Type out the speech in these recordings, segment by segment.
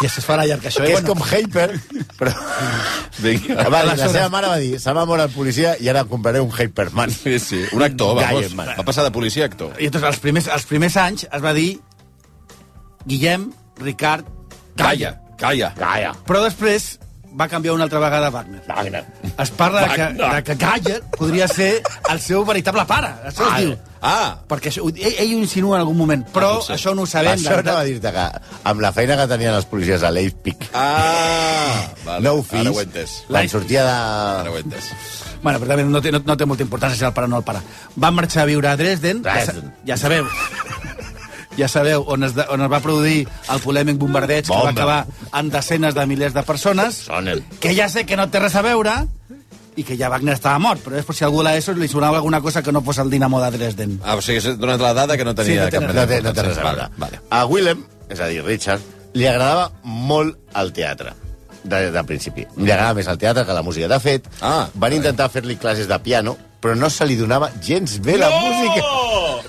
I es farà llarg, això. que eh? és com Hyper, però... Vinga. Va la seva mare va dir, se m'ha mort el policia i ara compraré un Hyperman. Sí, sí. Un actor, vamos. Gaieman. Va passar de policia a actor. I entonces, els primers, els primers anys es va dir Guillem Ricard Calla, calla. Gaia. Però després va canviar una altra vegada Wagner. Wagner. Es parla de que, Wagner. de que Galler podria ser el seu veritable pare. Això es Ah, diu. Ah, Perquè això, ell, ell ho insinua en algun moment, però Ah, potser. això no ho sabem. Això de- anava a dir-te que amb la feina que tenien els policies a l'Apepic, ah. Vale. nou Ara fills, ho he entès. quan sortia Ara ho de... entès. Bueno, però també no té, no, no té molta importància si el pare o no el pare. Van marxar a viure a Dresden. Ja, Dresden. ja sabeu. Ja sabeu on es, de, on es va produir el polèmic bombardeig que va Bomba. acabar en desenes de milers de persones. Sonen. Que ja sé que no té res a veure i que ja Wagner estava mort, però és per si algú a l'ESO li sonava alguna cosa que no fos el Dinamo de Dresden. Ah, o sigui, has donat la dada que no tenia Sí, no cap No té, no té res a veure. Vale. A Willem, és a dir, Richard, li agradava molt el teatre de, de principi. Li agradava més el teatre que la música. De fet, Ah, van intentar fer-li classes de piano, però no se li donava gens bé la música.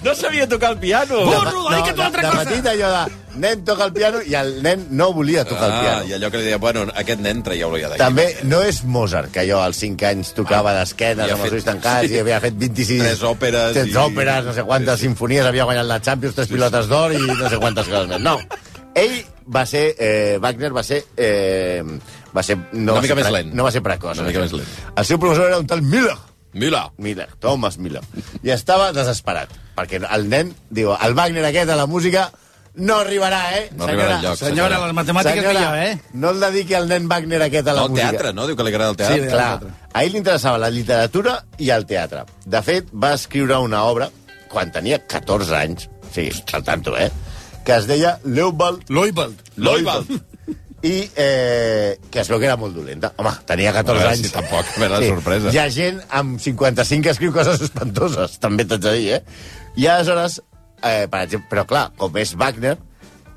No sabia tocar el piano! Burro, dedica't a una altra de, cosa. de petit allò de nen toca el piano i el nen no volia tocar el Ah, piano. i allò que li deia, bueno, aquest nen traieu-lo ja d'aquí. També no és Mozart, que jo als 5 anys tocava d'esquenes I ha amb els ulls tancats sí. i havia fet 26... Tres òperes Tres i- òperes, no sé quantes Sí, sí. sinfonies, havia guanyat la Champions, tres pilotes d'or i no sé quantes coses més. No. Ell va ser... Eh, Wagner va ser... Eh, va ser no Una va mica ser més lent. No va ser precoç. Una mica més lent. El seu professor era un tal Miller. Mira! Miller, Thomas Miller. I estava desesperat, perquè el nen diu, el Wagner aquest a la música no arribarà, eh? No arribarà enlloc, Senyora, les matemàtiques millor, eh? no el dediqui al nen Wagner aquest a la No, música. teatre, no? Diu que li agrada el teatre. Sí, Clar, teatre. a ell li interessava la literatura i el teatre. De fet, va escriure una obra quan tenia 14 anys, sí, al tanto, eh? Que es deia Leopold Loibald. Loibald. I eh, que es veu que era molt dolenta. Home, tenia 14 A veure, anys. si tampoc, a veure, la sorpresa. Hi ha gent amb 55 que escriu coses espantoses, també t'haig de dir, eh? I aleshores, eh, per exemple, però clar, com és Wagner,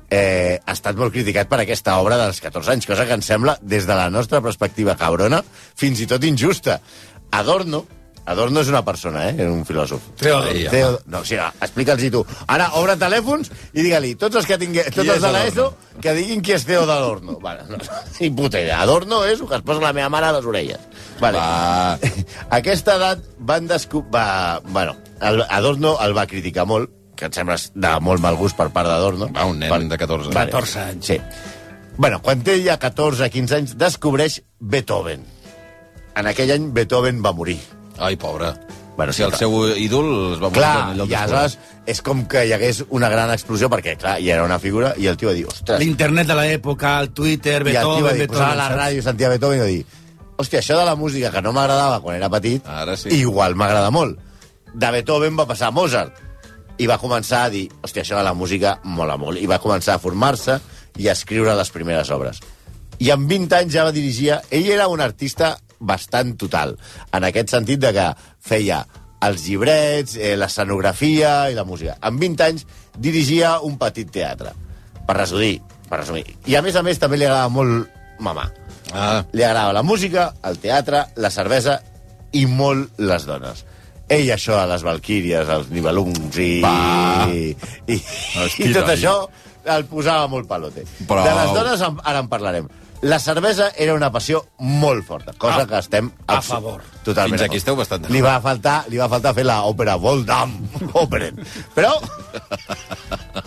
eh, ha estat molt criticat per aquesta obra dels 14 anys, cosa que ens sembla, des de la nostra perspectiva cabrona, fins i tot injusta. Adorno, Adorno és una persona, eh? Un filòsof. Teodor. Ai, home. Teodor. No, o sigui, explica'ls-hi tu. Ara, obre telèfons i digue-li, tots els que tingui, tots és els de l'ESO, que diguin qui és Teodor Adorno. Vale, no, ni puta idea. Adorno és el que es posa la meva mare a les orelles. Vale. Va. Aquesta edat van descobrir... Va, bueno, el, Adorno el va criticar molt, que em sembla de molt mal gust per part d'Adorno. Va, un nen de 14 anys. 14 anys. Sí. Bueno, quan té ja 14-15 anys, descobreix Beethoven. En aquell any Beethoven va morir. Ai, pobre. Bueno, si el clar. seu ídol es va morir Clar, ell el i aleshores és com que hi hagués una gran explosió, perquè, clar, hi era una figura, i el tio va dir, ostres... L'internet de l'època, el Twitter, I el tio va Beethoven, dir, posava Beethoven... la saps? ràdio sentia Beethoven i va dir, hòstia, això de la música que no m'agradava quan era petit, Ara sí. igual m'agrada molt. De Beethoven va passar a Mozart. I va començar a dir, hòstia, això de la música mola molt. I va començar a formar-se i a escriure les primeres obres. I amb 20 anys ja va dirigir... Ell era un artista bastant total, en aquest sentit de que feia els llibrets, eh, l'escenografia i la música. Amb 20 anys dirigia un petit teatre, per resumir, per resumir. I a més a més també li agradava molt mamar. Ah, Li agradava la música, el teatre, la cervesa i molt les dones. Ell això a les Valquíries, els Nibelungs i, Va. i, i, Hosti, i tot noi. això el posava molt palote. Prou. De les dones en- ara en parlarem. La cervesa era una passió molt forta, cosa Ah, que estem a favor. Totalment. Fins aquí esteu bastant Li va faltar, li va faltar fer l'òpera Voldam, Operen. Però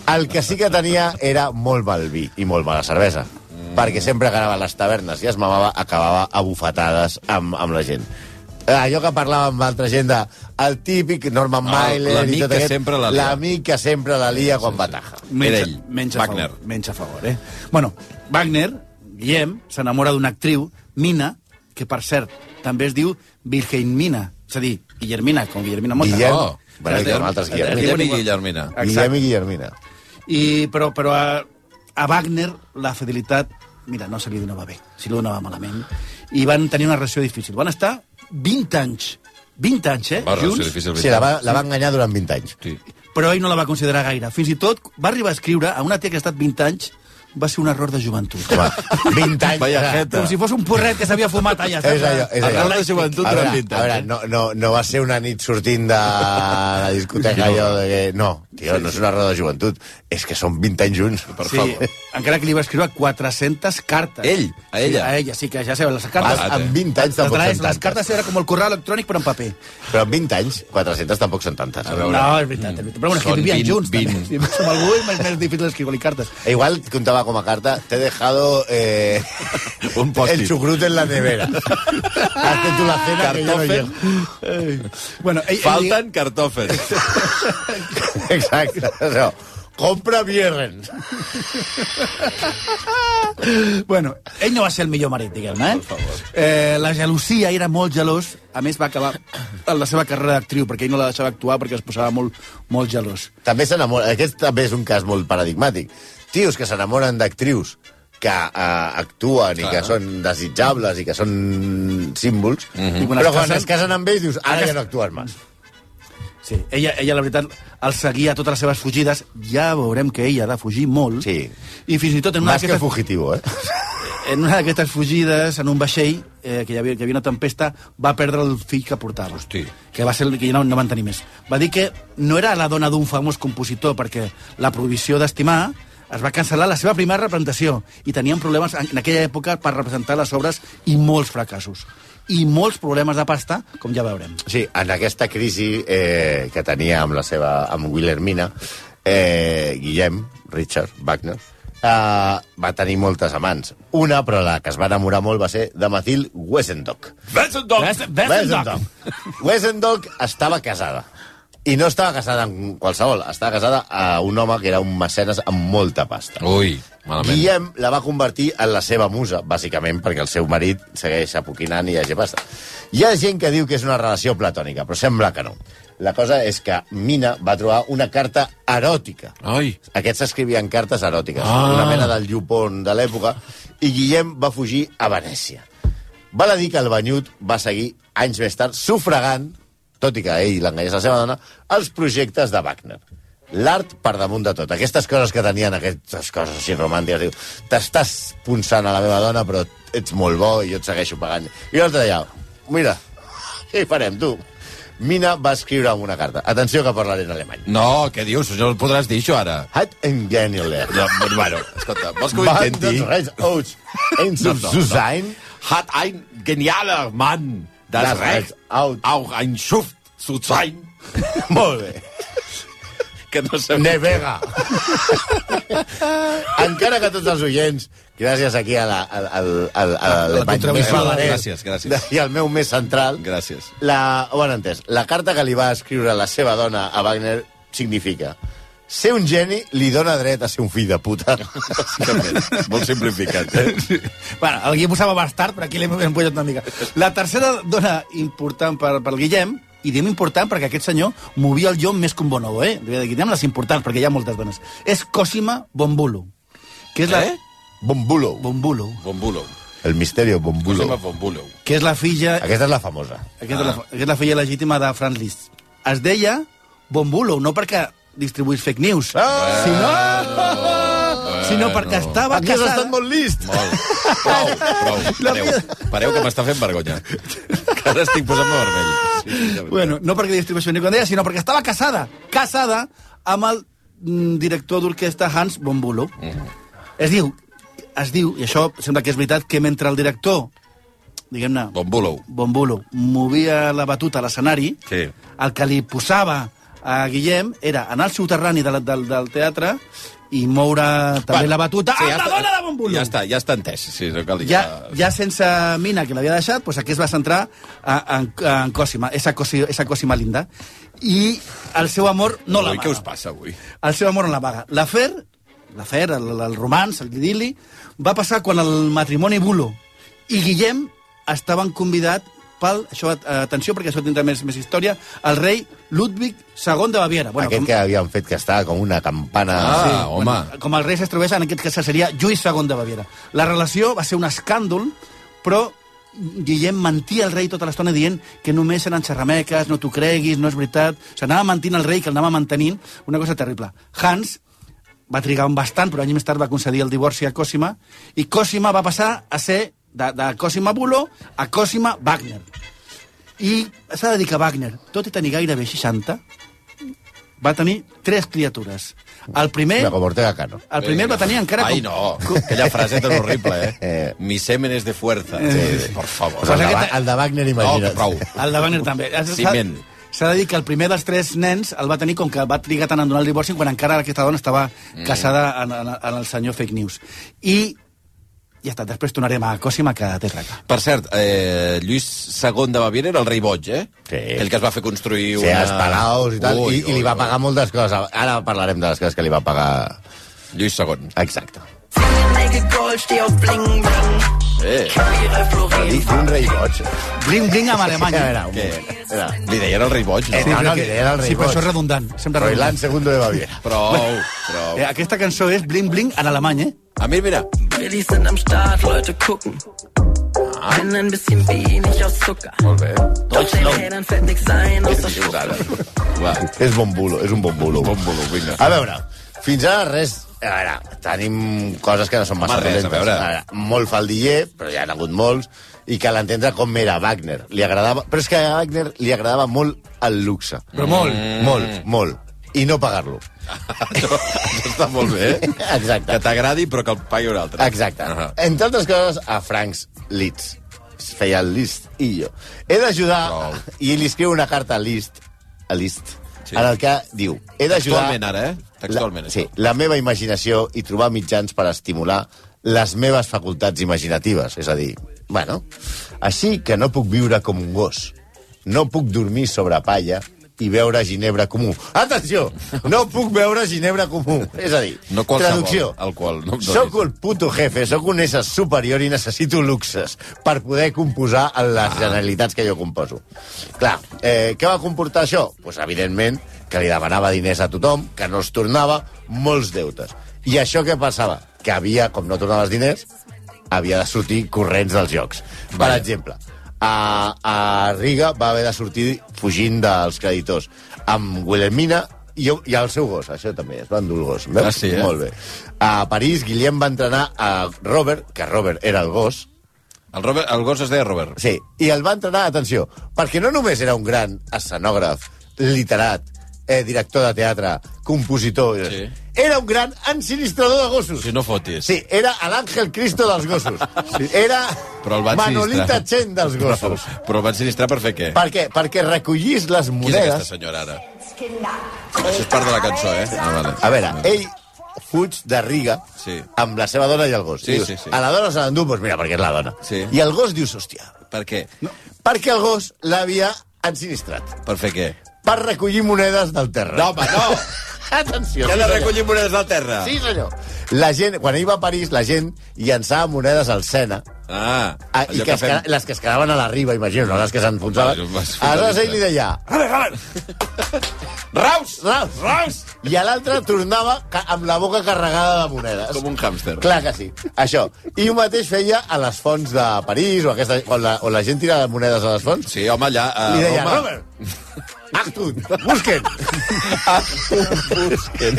el que sí que tenia era molt mal vi i molt mala cervesa. Mm. Perquè sempre que anava a les tavernes i es mamava, acabava a bufetades amb, amb la gent. Eh, Allò que parlàvem amb altra gent de el típic Norman Ah, Mailer l'amic que aquest, sempre la lia. l'amic que sempre la lia quan bataja. Menys, Era ell, menys a Wagner. Favor, menys a favor, eh? Bueno, Wagner, Guillem, s'enamora d'una actriu, Mina, que, per cert, també es diu Wilhelmina, és a dir, Guillermina, com Guillermina Mota. Guillem. Oh, Bueno, ha altres Guillermina. Guillem i Guillermina. Exacte. Guillem i Guillermina. I, però, però a, a Wagner la fidelitat, mira, no se li donava bé, se li donava malament. I van tenir una relació difícil. Van estar 20 anys, 20 anys, eh, Va, junts, Sí, la va, la va enganyar durant 20 anys. Sí. però ell no la va considerar gaire. Fins i tot va arribar a escriure a una tia que ha estat 20 anys va ser un error de joventut. Home, 20 anys... Vaya. Com si fos un porret que s'havia fumat allà. És allò, és allò. Error de joventut a durant veure, 20 a veure, anys. no, no, no va ser una nit sortint de la discoteca allò de que... No, tio, no és un error de joventut. És que són 20 anys junts. Per Sí, favor. encara que li va escriure 400 cartes. Ell? A ella? Sí, a ella, sí, que ja sabeu, les cartes... Ah, amb 20 anys les, tampoc són les, les tantes. cartes era com el correu electrònic, però en paper. Però amb 20 anys, 400 tampoc són tantes. A veure. No, és veritat, és veritat. Però bueno, és que vivien 20, junts. 20. També. Si amb algú és més, més difícil escriure-li cartes. Igual contaba como carta, te he dejado eh, Un post-it. el chucrut en la nevera. Hazte tú la cena que yo no llego. Bueno, ell, Falten cartòfels. Exacte. Això. Compra Bierren. Ell, bueno, ell no va ser el millor marit, diguem-ne. Eh? Eh, la gelosia era molt gelós. A més, va acabar en la seva carrera d'actriu, perquè ell no la deixava actuar perquè es posava molt, molt gelós. També s'enamora... Aquest també és un cas molt paradigmàtic. Tios que s'enamoren d'actrius que uh, actuen i que són desitjables i que són símbols, I quan però es quan casen- es casen amb ells dius, ara ja no actuen més. Sí, ella, ella, la veritat, el seguia a totes les seves fugides. Ja veurem que ella ha de fugir molt. Sí. I fins i tot en una Más que d'aquestes fugitivo, eh? en una d'aquestes fugides, en un vaixell, eh, que, hi havia, que hi havia una tempesta, va perdre el fill que portava. Hosti. Que va ser el que ja no, no van tenir més. Va dir que no era la dona d'un famós compositor, perquè la prohibició d'estimar es va cancel·lar la seva primera representació i tenien problemes en, aquella època per representar les obres i molts fracassos. I molts problemes de pasta, com ja veurem. Sí, en aquesta crisi eh, que tenia amb la seva amb Wilhelmina, eh, Guillem, Richard Wagner, eh, va tenir moltes amants. Una, però la que es va enamorar molt, va ser de Mathilde Wesendonck. Wesendonck! Wesendonck. Wesendonck estava casada. I no estava casada amb qualsevol, estava casada a un home que era un mecenes amb molta pasta. Ui, malament. Guillem la va convertir en la seva musa, bàsicament perquè el seu marit segueix apoquinant i hi hagi pasta. Hi ha gent que diu que és una relació platònica, però sembla que no. La cosa és que Mina va trobar una carta eròtica. Ai, Aquests escrivien cartes eròtiques, Ah. una mena del llupon de l'època, i Guillem va fugir a Venècia. Val a dir que el banyut va seguir anys més tard sufragant, tot i que ell l'enganyés la seva dona, els projectes de Wagner. L'art per damunt de tot. Aquestes coses que tenien, aquestes coses així romàntiques, diu, t'estàs punçant a la meva dona, però ets molt bo i jo et segueixo pagant. I l'altre deia, mira, què hi farem, tu? Mina va escriure una carta. Atenció que parlaré en alemany. no, què dius? No podràs dir això ara. Hat en genial. No, bueno, escolta, vols que ho Van intenti? aus. Ein zu sein. Hat ein genialer Mann das, Das Recht, Recht auch ein Schuft zu sein. Molt bé. Que no sé... Nevega. Encara que tots els oients, gràcies aquí a la, al, al, al, a contribució. més balaner Gràcies, gràcies. I al meu més central. Gràcies. La, ho han entès. La carta que li va escriure la seva dona a Wagner significa ser un geni li dona dret a ser un fill de puta. Molt simplificat. Eh? Bueno, el Guillem posava bastard, però aquí l'hem hem pujat una mica. La tercera dona important per, per Guillem, i diem important perquè aquest senyor movia el llom més que un bonobo, eh? Diguem les importants, perquè hi ha moltes dones. És Cosima Bombulo, que és la... Eh? Bombulo. Bombulo, Bombulo. El misterio Bombulo. Cosima Bombulo. que és la filla... Aquesta és la famosa. Aquesta, és la, aquesta és la filla legítima de Franz Liszt. Es deia Bombulo, no perquè distribuís fake news, Ah! sinó, sinó perquè estava Aquí has casada... estat molt list. Molt. Prou, prou. Pareu, pareu que m'està fent vergonya. Que ara estic posant-me vermell. Sí. Bueno, no perquè distribució ni com deia, sinó perquè estava casada, casada amb el mm, director d'orquestra Hans Bombulo. Es diu, es diu, i això sembla que és veritat, que mentre el director, diguem-ne, Bombulo. Bombulo, movia la batuta a l'escenari, Sí. el que li posava a Guillem era anar al soterrani del, del, del teatre i moure també Bueno, la batuta sí, amb ja la està- dona de Bombulo. Ja està, ja està entès. Sí, no cal dir Ja, que- ja sense Mina, que l'havia deixat, doncs aquí es va centrar a- en, en Cosima, esa, cosi, esa Cosima linda. I el seu amor no la Ui, què us passa avui? El seu amor no la vaga. L'afer, l'afer, el, el romans, el idili, va passar quan el matrimoni Bulo i Guillem estaven convidat pel, això, atenció, perquè això tindrà més, més història, el rei Ludwig II de Baviera. Bueno, Aquest com, que havien fet que estava com una campana... Ah, home. Bueno, com el rei s'estrobés, en aquest cas seria Lluís II de Baviera. La relació va ser un escàndol, però Guillem mentia al rei tota l'estona dient que només eren xerrameques, no t'ho creguis, no és veritat. O sigui, anava mentint al rei, que el anava mantenint, una cosa terrible. Hans va trigar un bastant, però any més tard va concedir el divorci a Cosima, i Cosima va passar a ser de, de Cosima Bulo a Cosima Wagner. I s'ha de dir que Wagner, tot i tenir gairebé 60, va tenir tres criatures. El primer... Mira, com Ortega Cano. El primer va tenir encara Ai, com... no, aquella frase tan horrible, eh? Eh. Mi semen és de fuerza. Sí, por favor. Però el, de, el de Wagner, No, imagina't. prou. El de Wagner també. S'ha- Ciment. S'ha de dir que el primer dels tres nens el va tenir com que va trigar tant en donar el divorci quan encara aquesta dona estava Mm. casada en, en, en el senyor Fake News. I ja està, després tornarem a Cosima, que té traca. Per cert, eh, Lluís II de Baviera era el rei boig, eh? Sí. El que es va fer construir Sí, una... els palaus i tal, Ui, i, i li ui, va ui. pagar moltes coses. Ara parlarem de les coses que li va pagar... Lluís II. Exacte. Nägel Gold, steh auf Bling Bling. Eh, Florin. Dic un rei boig. Bling, bling amb Alemanya. Era, un. Era. li deien el rei boig, no? Eh, no, no, li deien el rei sí, però boig. això és redundant. Sempre redundant. II de Baviera. Prou, prou. Eh, aquesta cançó és Bling, bling en alemany, eh? A mi, mira, Willis sind am Start, Leute gucken. Bin ein bisschen wenig aus Zucker. molt bé. Doch den Rädern fällt nix ein, außer. Va, És bon bulo, és un bon bulo. bon volum, vinga. A veure, fins ara res... A veure, tenim coses que no són massa Home, res, a dolentes. veure. molt faldiller, però hi ha hagut molts, i cal entendre com era Wagner. Li agradava... Però és que a Wagner li agradava molt el luxe. Però molt. Mm. Molt, molt. I no pagar-lo. Això, això està molt bé, eh? Exacte. Que t'agradi, però que el pagui un altre. Exacte. Uh. -huh. Entre altres coses, a Franks Liszt. Es feia el Liszt i jo. He d'ajudar... Prou. I li escriu una carta a Liszt, a Liszt, Sí. en el que diu... He d'ajudar... Textualment, ara, eh? Textualment, La, sí, la meva imaginació i trobar mitjans per estimular les meves facultats imaginatives. És a dir, bueno, així que no puc viure com un gos. No puc dormir sobre palla i beure ginebra comú. Atenció! No puc beure ginebra comú. És a dir, No traducció. alcohol, no. Soc el puto jefe, sóc un ésser superior i necessito luxes per poder composar les generalitats que jo composo. Clar, eh, què va comportar això? Doncs, pues, evidentment, que li demanava diners a tothom, que no es tornava, molts deutes. I això què passava? Que havia, com no tornava els diners, havia de sortir corrents dels jocs. Per exemple, a, a Riga va haver de sortir fugint dels creditors amb Wilhelmina i, i el seu gos, això també, es va endur el gos. Veus? Ah, sí, eh? Molt bé. A París, Guillem va entrenar a Robert, que Robert era el gos, El, Robert, el gos es deia Robert. sí, i el va entrenar, atenció, perquè no només era un gran escenògraf, literat, eh, director de teatre, compositor, Sí. era un gran ensinistrador de gossos. Si no fotis. Sí, era l'Àngel Cristo dels gossos. Sí. Era Però el Manolita. Chen dels gossos. Però el van sinistrar per fer què? Per què? Perquè recollís les Qui és monedes... aquesta senyora, ara? Això és part de la cançó, eh? Ah, vale. A veure, ell fuig de Riga Sí. amb la seva dona i el gos. Sí, Dius, sí, sí. A la dona se l'endú, doncs mira, perquè és la dona. Sí. I el gos dius, hòstia, Per què? no, perquè el gos l'havia ensinistrat Per fer què? Per recollir monedes del terra. No, home, no! Atenció. Que sí, de recollir monedes del terra. Sí, senyor. La gent, quan ell va a París, la gent llançava monedes al Sena, Ah, Ah, I que es, fem- les que es quedaven a la riba, imagino, no les que s'enfonsaven. Vas- Aleshores ell li deia, Raus! raus, raus! I a l'altre tornava amb la boca carregada de monedes. Com un hàmster. Clar que sí, això. I ho mateix feia a les fonts de París, o aquesta, on, la, on la gent tira monedes a les fonts. Sí, home, allà... Uh, Li deia, home, Robert, Achtung, busquen, busquen.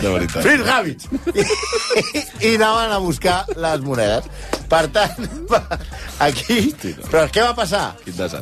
De veritat. Fritz Gavitz. I, I anaven a buscar les monedes. Per tant, va- aquí... Però què va passar?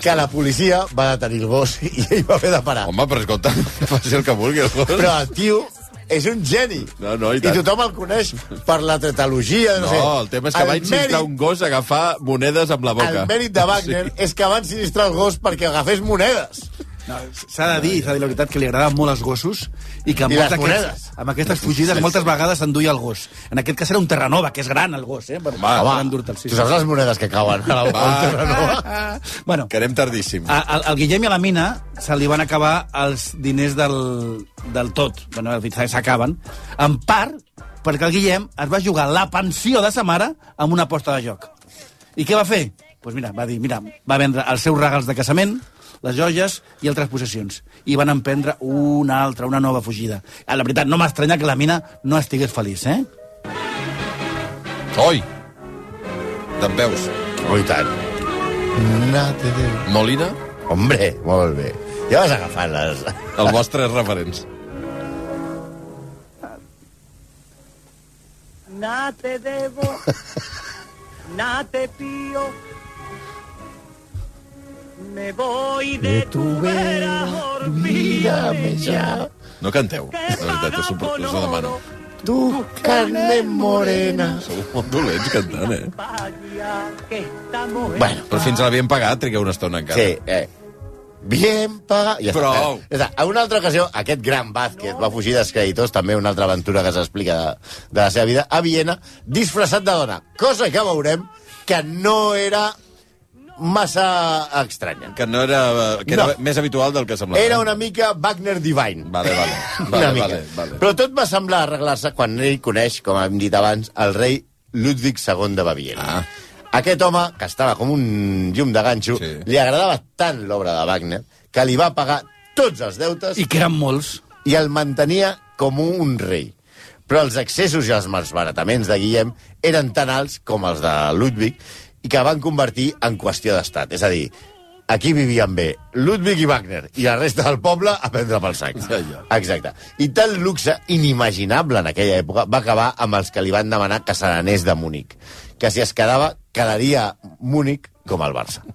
Que la policia va detenir el gos i ell va haver de parar. Home, però escolta, faci el que vulgui, el gos. Però el tio és un geni. No, no, i I tant. tothom el coneix per la tetalogia. No, No, sé. el tema és que va insistir un gos a agafar monedes amb la boca. El mèrit de Wagner sí. és que van sinistrar el gos perquè agafés monedes. No, S'ha de dir, s'ha de dir la veritat, que li agradaven molt els gossos i que amb, I monedes. amb aquestes fugides moltes vegades s'enduia el gos. En aquest cas era un Terranova, que és gran el gos, eh? Per, Va, per Home, sí, tu saps les monedes que cauen a la Terranova? sí. Bueno, Que anem tardíssim. Ah. al, al Guillem i a la Mina se li van acabar els diners del, del tot. Bueno, s'acaben. En part perquè el Guillem es va jugar la pensió de sa mare amb una aposta de joc. I què va fer? Doncs pues mira, va dir, mira, va vendre els seus regals de casament, les joies i altres possessions. I van emprendre una altra, una nova fugida. Ah, La veritat, no m'estranya que la mina no estigués feliç, eh? Oi! D'en veus? Oh, i tant. No te Déu. Molina, Hombre, molt bé. Ja vas agafant les... els vostres referents. Nada te debo, nada te pío. Me voy de tu vera, olvídame ya. No canteu, de veritat, us ho, us ho demano. Tu, carne morena. Sou molt dolents cantant, eh? Bueno, Però fins l'havien pagat, trigueu una estona encara. sí, eh. Bien pagat. Ja Prou. Està, eh? ja està. En una altra ocasió, aquest gran Vázquez va fugir dels creditors, també una altra aventura que s'explica de, de la seva vida, a Viena, disfressat de dona. Cosa que veurem que no era massa estranya. Que no era... Que era No. més habitual del que semblava. Era una mica Wagner Divine. Vale, vale. una Vale, mica. vale, vale. Però tot va semblar arreglar-se quan ell coneix, com hem dit abans, el rei Ludwig II de Baviera. Ah. Aquest home, que estava com un llum de ganxo, Sí. li agradava tant l'obra de Wagner que li va pagar tots els deutes I que eren molts. i el mantenia com un rei. Però els excessos i els malbarataments de Guillem eren tan alts com els de Ludwig i que van convertir en qüestió d'estat. És a dir, aquí vivien bé Ludwig i Wagner i la resta del poble a prendre pel sac. Exacte. I tal luxe inimaginable en aquella època va acabar amb els que li van demanar que se n'anés de Múnich. Que si es quedava, quedaria Múnich com el Barça.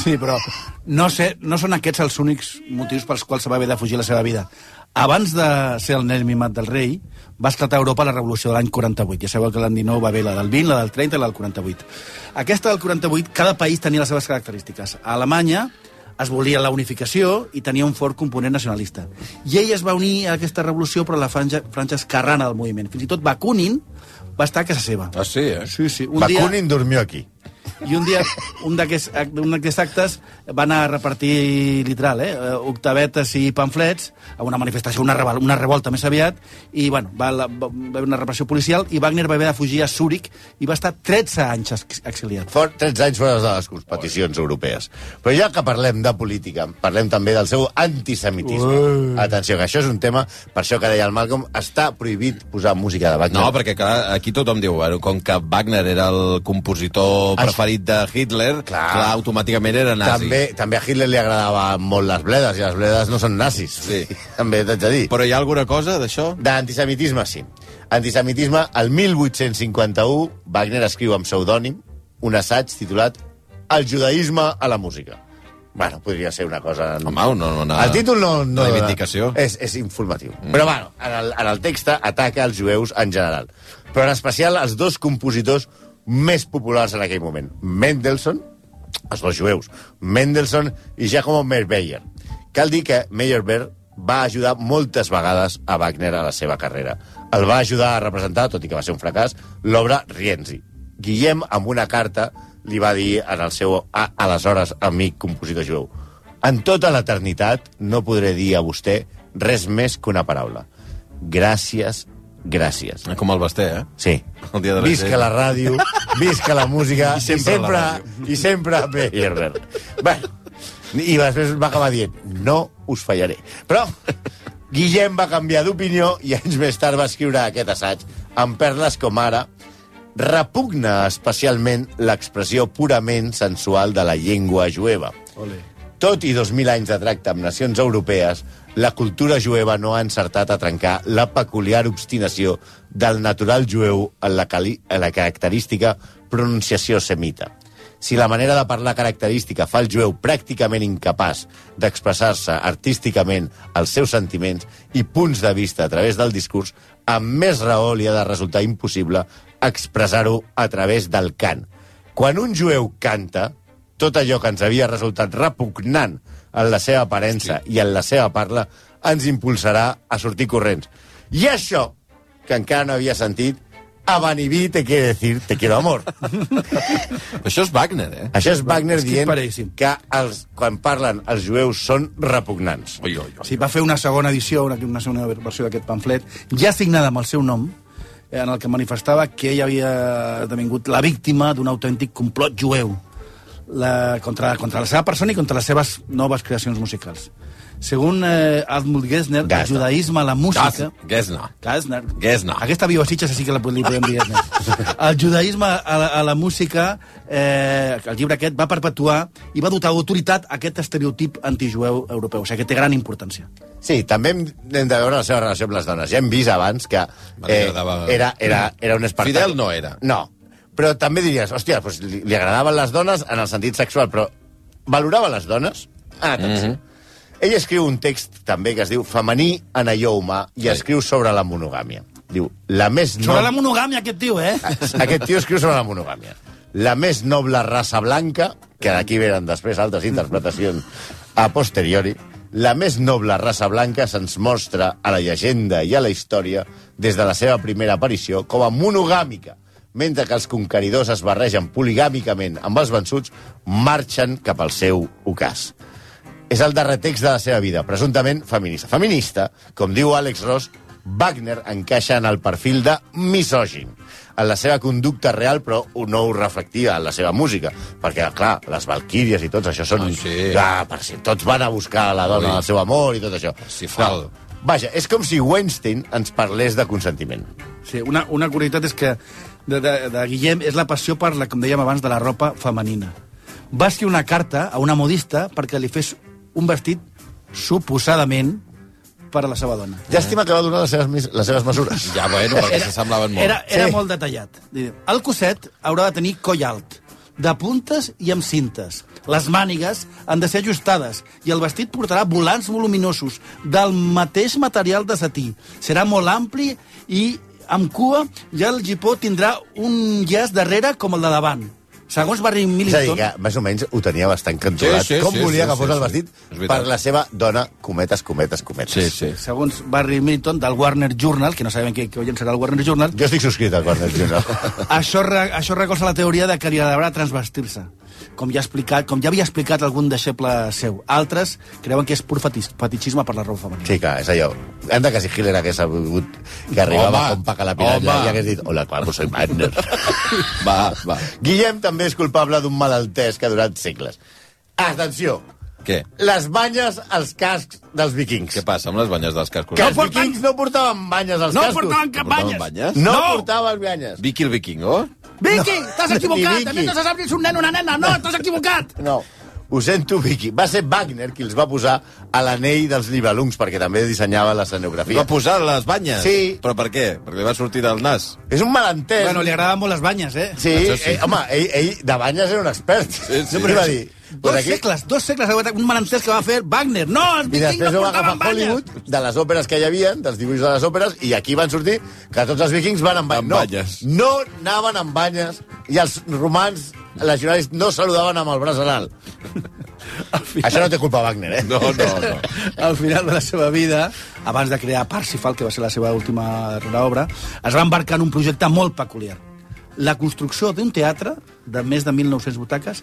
Sí, però no, sé, no són aquests els únics motius pels quals se va haver de fugir la seva vida. Abans de ser el nen mimat del rei, va esclatar a Europa la revolució de l'any 48. Ja sabeu que l'any 19 va haver la del 20, la del 30 i la del 48. Aquesta del 48, cada país tenia les seves característiques. A Alemanya es volia la unificació i tenia un fort component nacionalista. I ell es va unir a aquesta revolució per la franja, franja esquerrana del moviment. Fins i tot Bakunin va estar a casa seva. Ah, sí, eh? Sí, sí. Un dia, Bakunin dormió aquí. i un dia, un d'aquests actes va anar a repartir, literal, eh, octavetes i pamflets a una manifestació, una, revolta, una revolta més aviat, i bueno, va, la, va, va haver una repressió policial, i Wagner va haver de fugir a Zúrich i va estar 13 anys ex- exiliat. Fort 13 anys fora de les competicions europees. Però ja que parlem de política, parlem també del seu antisemitisme. Atenció, que això és un tema, per això que deia el Malcolm, està prohibit posar música de Wagner. No, perquè clar, aquí tothom diu, bueno, com que Wagner era el compositor preferit de Hitler, clar, Clar. automàticament era nazi. També, també a Hitler li agradaven molt les bledes, i les bledes no són nazis. Sí. també t'haig de dir. Però hi ha alguna cosa d'això? D'antisemitisme, sí. Antisemitisme, el 1851, Wagner escriu amb pseudònim un assaig titulat El judaïsme a la música. Bueno, podria ser una cosa... Home, no, no, no. El títol no... no Reivindicació. És, és informatiu. Mm. Però, bueno, en el, en el text ataca els jueus en general. Però en especial els dos compositors més populars en aquell moment. Mendelssohn, els dos jueus, Mendelssohn i Giacomo Meyerbeer. Cal dir que Meyerbeer va ajudar moltes vegades a Wagner a la seva carrera. El va ajudar a representar, tot i que va ser un fracàs, l'obra Rienzi. Guillem, amb una carta, li va dir en el seu a, aleshores amic compositor jueu en tota l'eternitat no podré dir a vostè res més que una paraula. Gràcies, gràcies. Com el Basté, eh? Sí. El dia de la visca la ràdio, visca la música I sempre i sempre, la i sempre Meyerbeer. Bueno, i després va acabar dient no us fallaré. Però Guillem va canviar d'opinió i anys més tard va escriure aquest assaig amb perles com ara repugna especialment l'expressió purament sensual de la llengua jueva. Ole. Tot i 2.000 anys de tracte amb nacions europees, la cultura jueva no ha encertat a trencar la peculiar obstinació del natural jueu en la, cali en la característica pronunciació semita. Si la manera de parlar característica fa el jueu pràcticament incapaç d'expressar-se artísticament els seus sentiments i punts de vista a través del discurs, amb més raó li ha de resultar impossible expressar-ho a través del cant. Quan un jueu canta, tot allò que ens havia resultat repugnant en la seva aparença i en la seva parla ens impulsarà a sortir corrents. I això, que encara no havia sentit, a Vaniví te quiere decir te quiero amor. Això és Wagner, eh? Això és Wagner dient ell, sí. que els, quan parlen els jueus són repugnants. Oi, oi, oi. Sí, va fer una segona edició, una, una segona versió d'aquest pamflet, ja signada amb el seu nom, eh, en el que manifestava que ell havia esdevingut la víctima d'un autèntic complot jueu. La, contra, contra la seva persona i contra les seves noves creacions musicals. Segons eh, Admund Gessner, el Gassner. judaïsme a la música... Gesna. Gessner. Gessner. Aquesta a Sitges, sí que la, li podem dir Gessner. El judaïsme a la, a la música, eh, el llibre aquest, va perpetuar i va dotar d'autoritat aquest estereotip antijueu europeu. O sigui, que té gran importància. Sí, també hem, hem de veure la seva relació amb les dones. Ja hem vist abans que eh, era, era, era un espectacle. Fidel no era. No, però també diries, hòstia, doncs li, li agradaven les dones en el sentit sexual, però valorava les dones en atenció. Mm -hmm. Ell escriu un text també que es diu Femení en allò humà i Sí. escriu sobre la monogàmia. Diu, la més Sobre noble... la monogàmia, aquest tio, eh? Aquest tio escriu sobre la monogàmia. La més noble raça blanca, que d'aquí venen després altres interpretacions a posteriori, la més noble raça blanca se'ns mostra a la llegenda i a la història des de la seva primera aparició com a monogàmica, mentre que els conqueridors es barregen poligàmicament amb els vençuts, marxen cap al seu ocàs. És el darrer text de la seva vida, presumptament feminista. Feminista, com diu Àlex Ross, Wagner encaixa en el perfil de misògin en la seva conducta real, però no ho reflectia en la seva música. Perquè, clar, les valquíries i tots això són... Ah, sí. Ah, per si tots van a buscar la dona Ui. del seu amor i tot això. Cifral. Vaja, és com si Weinstein ens parlés de consentiment. Sí, una, una curiositat és que de, de, de Guillem és la passió per, la, com dèiem abans, de la ropa femenina. Va escriure una carta a una modista perquè li fes un vestit suposadament per a la seva dona. Llàstima que va donar les seves, les seves mesures. Ja, bueno, perquè s'assemblaven molt. Era, era Sí. molt detallat. Diu, El cosset haurà de tenir coll alt, de puntes i amb cintes. Les mànigues han de ser ajustades i el vestit portarà volants voluminosos del mateix material de setí. Serà molt ampli i amb cua ja el gipó tindrà un llaç darrere com el de davant. Segons Barry És a dir, Millington... que més o menys ho tenia bastant controlat. Sí, sí, com sí, volia sí, que fos sí, el sí. vestit És veritat. per la seva dona, cometes, cometes, cometes. Sí, sí. Segons Barry Millington, del Warner Journal, que no sabem què, què oient serà el Warner Journal, Jo estic subscrit al Corner Journal. Això, re, això recolza la teoria de que li agradarà transvestir-se. Com ja, ha explicat, com ja havia explicat algun deixeble seu. Altres creuen que és pur fetis, fetichisme per la roba femenina. Sí, clar, és allò. Anda que si Hitler hagués sabut que arribava Home, com Paca la piranya home. i hagués dit hola, claro, soy Wagner. Va, va. Guillem també és culpable d'un malaltès que ha durat segles. Atenció, Què? les banyes als cascs dels vikings. Què passa amb les banyes dels cascos? Que els vikings no portaven banyes als No cascos. portaven cap Portaven banyes! banyes? No, No! portaven banyes. Vicky el vikingo? Vicky, t'has equivocat! Vicky. A mi no se sap si és un nen o una nena! No, t'has equivocat! No. Ho sento, Vicky. Va ser Wagner qui els va posar a l'anell dels Nibelungs, perquè també dissenyava l'escenografia. Va posar les banyes? Sí. Però per què? Perquè li va sortir del nas. És un malentès. Bueno, li agradaven molt les banyes, eh? Sí, sí. Eh, home, ell, ell de banyes era un expert. Sí, sí. Sempre va dir... Dos aquí- segles, dos segles, un malentès que va fer Wagner. No, els I vikings després no portaven banyes! Hollywood, de les òperes que hi havia, dels dibuixos de les òperes, i aquí van sortir que tots els vikings van amb banyes. Amb no, banyes. no anaven amb banyes, i els romans legionaris no saludaven amb el braç en alt. Això no té culpa Wagner, eh? No, no, no. al final de la seva vida, abans de crear Parsifal, que va ser la seva última obra, es va embarcar en un projecte molt peculiar. La construcció d'un teatre de més de 1.900 butaques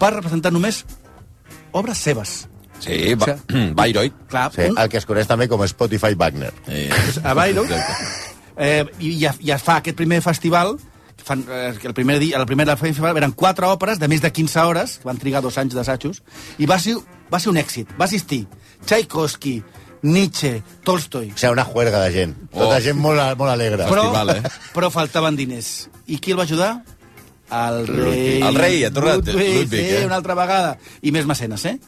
per representar només obres seves. Sí, va, Bayreuth. Clar, Sí, un, el que es coneix també com Spotify Wagner. Eh, a Bayreuth, eh, i ja, ja fa aquest primer festival, fan, eh, que el primer dia, el primer festival eren quatre òperes de més de 15 hores, que van trigar dos anys d'assajos, i va ser, va ser un èxit. Va assistir Tchaikovsky, Nietzsche, Tolstoi, O sigui, una juerga de gent. Oh. Tota gent molt, molt alegre. però, Festival, eh? però faltaven diners. I qui el va ajudar? El rei... El rei, ha tornat, Ludwig, Ludwig, sí, eh? una altra vegada. I més mecenes, eh?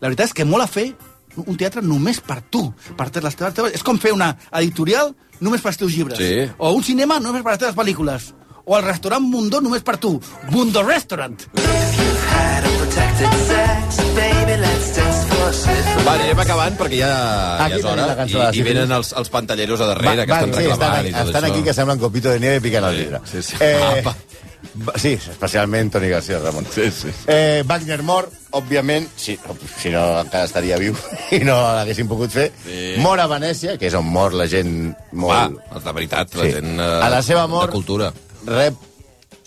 La veritat és que mola fer un teatre només per tu, per les teves, teves... És com fer una editorial només per els teus llibres. Sí. O un cinema només per les teves pel·lícules. O el restaurant Mundo només per tu. Mundo Restaurant. Va, anirem acabant perquè ja, Aquí ja és tenim hora. la cançó I, de i Sífilis. venen els, els pantalleros a darrere, que estan sí, estan, reclamant i tot estan això. aquí que semblen copito de nieve picant el vidre. sí, sí. Eh, Apa. va- sí, especialment Toni García Ramon. Sí, sí. Eh, Wagner mor, òbviament, si, si no encara estaria viu i no l'haguessin pogut fer. Sí. Mor a Venècia, que és on mor la gent Va, molt... de veritat, la Sí. gent eh, A la seva mort- de cultura. Rep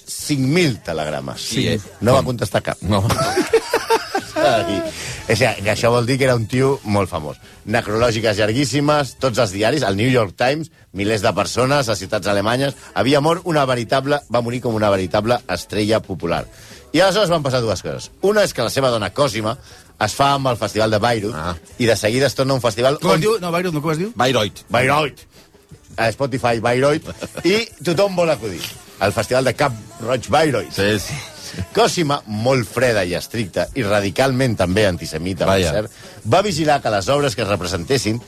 5.000 telegrames. Sí, eh? No va contestar cap. No. I, o sigui, que això vol dir que era un tio molt famós. Necrològiques llarguíssimes, tots els diaris, el New York Times, milers de persones a ciutats alemanyes. Havia mort una veritable... Va morir com una veritable estrella popular. I aleshores van passar dues coses. Una és que la seva dona Cosima es fa amb el festival de Bayreuth Ah. i de seguida es torna un festival Com es diu? No, Bayreuth, no, com es diu? Bayreuth. Bayreuth. A Spotify Bayreuth. I tothom vol acudir. El festival de Cap Roig Bayreuth. Sí, sí. Cosima, molt freda i estricta, i radicalment també antisemita, Vaja. cert, va vigilar que les obres que es representessin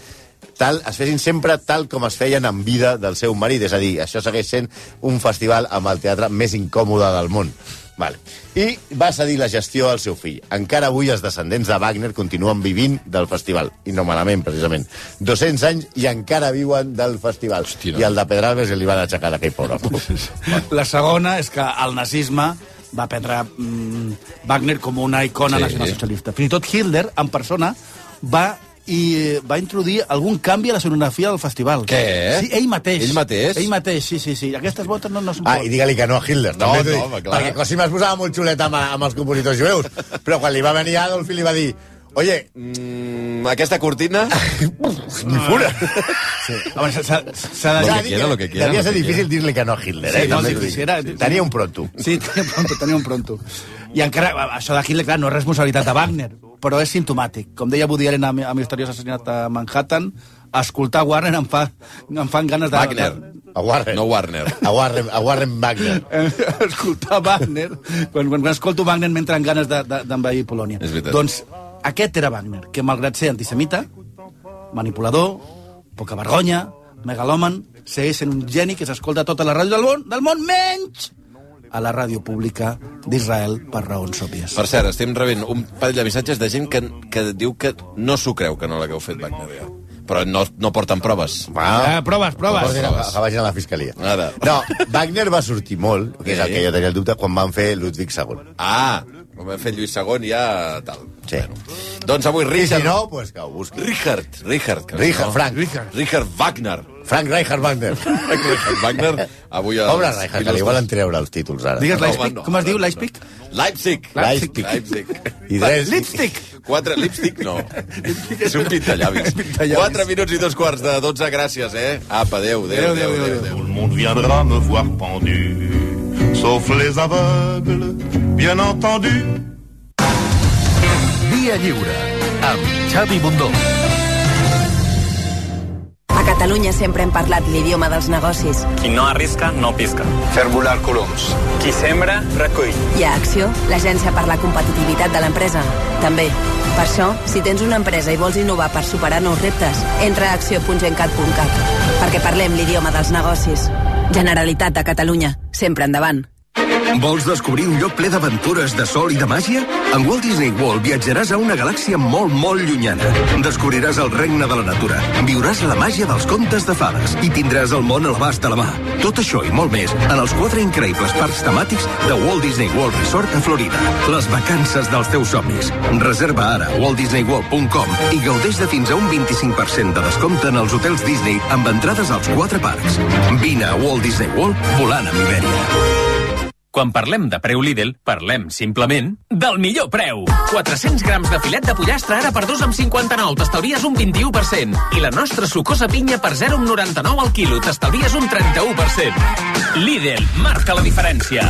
tal, es fessin sempre tal com es feien en vida del seu marit. És a dir, això segueix sent un festival amb el teatre més incòmode del món. Vale. I va cedir la gestió al seu fill. Encara avui els descendents de Wagner continuen vivint del festival. I no malament, precisament. 200 anys i encara viuen del festival. Hòstia. I el de Pedralbes li van aixecar d'aquell pobre. La segona és que el nazisme va prendre mm, Wagner com una icona sí. nacionalsocialista. Fins i tot Hitler, en persona, va i va introduir algun canvi a la sonografia del festival. Què? Sí, ell mateix. Ell mateix? Ell mateix, sí, sí, sí. Aquestes botes no, no són Ah, i digue-li que no a Hitler. No, també no, home, clar. Perquè Cosima es posava molt xulet amb, amb els compositors jueus. Però quan li va venir Adolf i li va dir Oye, Mm, aquesta cortina... ni fura. Home, s'ha- de Lo dir... que quiera, lo que quiera, Devia lo ser que difícil dir-li que no a Hitler, eh? Sí, no, sí, t'ho dic. sí, era- Tenia un pronto. Sí, tenia un pronto, tenia un pronto. I encara, això de Hitler, clar, no és responsabilitat de Wagner, però és simptomàtic. Com deia Woody Allen amb, amb Misteriós Assassinat a Manhattan, escoltar Warner em, fa, em fan ganes de... Wagner. A Warren. No Warner. A Warren, a Warren Wagner. Escoltar Wagner, quan, quan, quan escolto Wagner m'entra en ganes de- de- d'envair Polònia. És veritat. Doncs aquest era Wagner, que malgrat ser antisemita, manipulador, poca vergonya, megalòman, segueix sent un geni que s'escolta a tota la ràdio del món, del món menys a la ràdio pública d'Israel per raons òbvies. Per cert, estem rebent un parell de missatges de gent que, que diu que no s'ho creu que no l'hagueu fet Wagner, ja. Però no, no porten proves. Va. Eh, proves, proves. Que, que vagin a la fiscalia. Ara. No, Wagner va sortir molt, que és el que jo tenia el dubte, quan van fer Ludwig II. Ah, com hem fet Lluís II ja tal. Sí. Doncs avui I Richard... si no, pues que ho busqui. Richard, Richard. que Richard, no? Frank. Richard. Richard Wagner. Frank Reichardt Wagner. Frank Richard Wagner, avui... a Pobre les Reichardt, que li volen treure els títols ara. Digues No, Leipzig. no. Com es diu, Leipzig? Leipzig. Leipzig. Leipzig. I tres... Lipstick. Quatre, lipstick no. És un pintallavis. Pintallavis. Quatre minuts i dos quarts de dotze, gràcies, eh? Apa, adéu, adéu, adéu, adéu, adéu. Tout le monde viendra me voir pendu, sauf les aveugles, bien entendu. Via Lliure, amb Xavi Bundó. A Catalunya sempre hem parlat l'idioma dels negocis. Qui no arrisca, no pisca. Fer volar coloms. Qui sembra, recull. I a Acció, l'agència per la competitivitat de l'empresa, també. Per això, si tens una empresa i vols innovar per superar nous reptes, entra a acció.gencat.cat, perquè parlem l'idioma dels negocis. Generalitat de Catalunya, sempre endavant. Vols descobrir un lloc ple d'aventures, de sol i de màgia? En Walt Disney World viatjaràs a una galàxia molt, molt llunyana. Descobriràs el regne de la natura, viuràs la màgia dels contes de fades i tindràs el món a l'abast de la mà. Tot això i molt més en els quatre increïbles parcs temàtics de Walt Disney World Resort a Florida. Les vacances dels teus somnis. Reserva ara a waltdisneyworld.com i gaudeix de fins a un 25% de descompte en els hotels Disney amb entrades als quatre parcs. Vine a Walt Disney World volant amb Iberia. Quan parlem de preu Lidl, parlem simplement del millor preu. 400 grams de filet de pollastre ara per 2 amb 59, t'estalvies un 21%. I la nostra sucosa pinya per 0,99 al quilo, t'estalvies un 31%. Lidl, marca la diferència.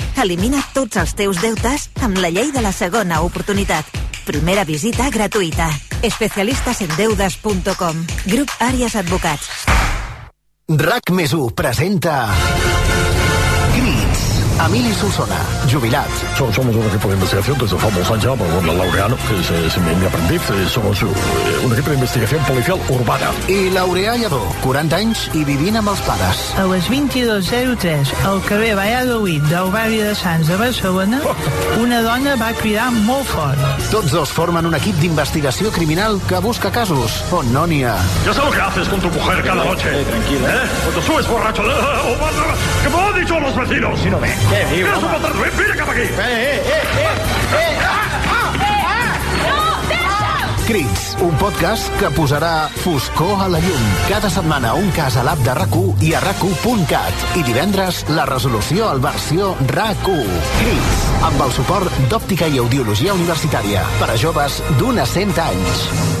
Elimina tots els teus deutes amb la llei de la segona oportunitat. Primera visita gratuïta. Especialistasendeudes.com Grup Àries Advocats. RAC més 1 presenta... Emili Solsona, jubilats. So- Somos un equipo de investigación desde fa molts anys ja, amb el Laureano, que és, és mi, mi aprendiz. Eh, Somos eh, un equipo de investigación policial urbana. I Laureà Lledó, 40 anys i vivint amb els pares. A les 22.03 al carrer Valladolid del barri de Sants de Barcelona, una dona va cridar molt fort. Tots dos formen un equip d'investigació criminal que busca casos on no n'hi ha. Ya sé lo que haces con tu mujer cada noche. tranquilo. ¿Eh? Cuando subes borracho. eh, o vas- ¿Qué me han dicho los vecinos? Si no ve. ¿Qué? ¿Quieres un maltrato? Ven, ven cap aquí. Crits, un podcast que posarà foscor a la llum. Cada setmana un cas a l'app de rac i a rac I divendres la resolució al versió RAC1. Crits, amb el suport d'Òptica i Audiologia Universitària per a joves d'un a 100 anys.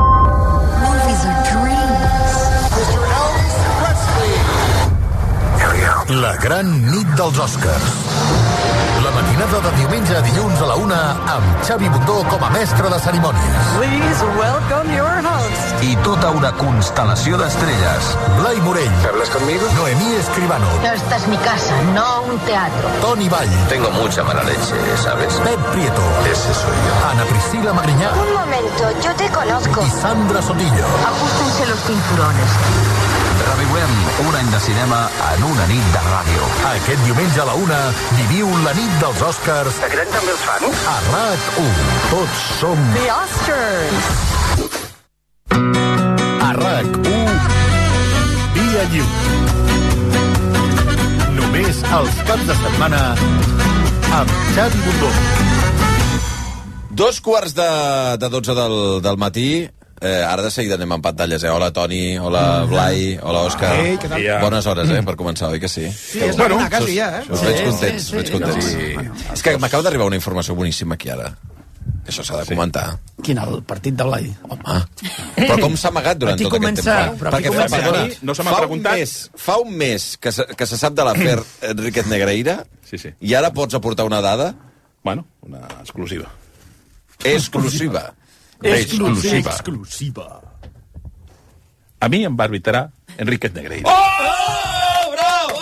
La gran nit dels Oscars. La matinada de diumenge a dilluns a la una amb Xavi Bundó com a mestre de cerimònies. Please welcome your host. I tota una constel·lació d'estrelles. Blai Morell. ¿Hablas conmigo? Noemí Escribano. Esta es mi casa, no un teatro. Toni Vall. Tengo mucha mala leche, ¿sabes? Pep Prieto. Ese soy yo. Ana Priscila Magriñá. Un momento, yo te conozco. I Sandra Sotillo. Ajustense los cinturones. Revivem un any de cinema en una nit de ràdio. Aquest diumenge a la una viviu la nit dels Oscars. També els fans? A RAC1. Tots som... The Oscars. A RAC1. Via lliure. Només els caps de setmana amb Xavi Bundó. Dos quarts de, de 12 del, del matí. Eh, ara de seguida anem amb pantalles, eh? Hola, Toni, hola, Blai, hola, Òscar. Ei, què tal? Bones hores, eh, per començar, oi que sí? Sí, és la una quasi ja, eh? Us veig Sí, contents, sí, sí. veig contents. Sí. Bueno, és que m'acaba d'arribar una informació boníssima aquí ara. Que això s'ha de comentar. Quin, el partit de Blai? Home. Però com s'ha amagat durant Aquí tot comença- aquest temps? però aquí comença- perdona, no se m'ha fa preguntat. Un mes, fa un mes que se, que se sap de l'afer Enriquez Negreira Sí, sí. i ara pots aportar una dada Bueno, una exclusiva. exclusiva. Exclusiva. Exclusiva. A mi em va arbitrar Enriquez Negreira. Oh, bravo!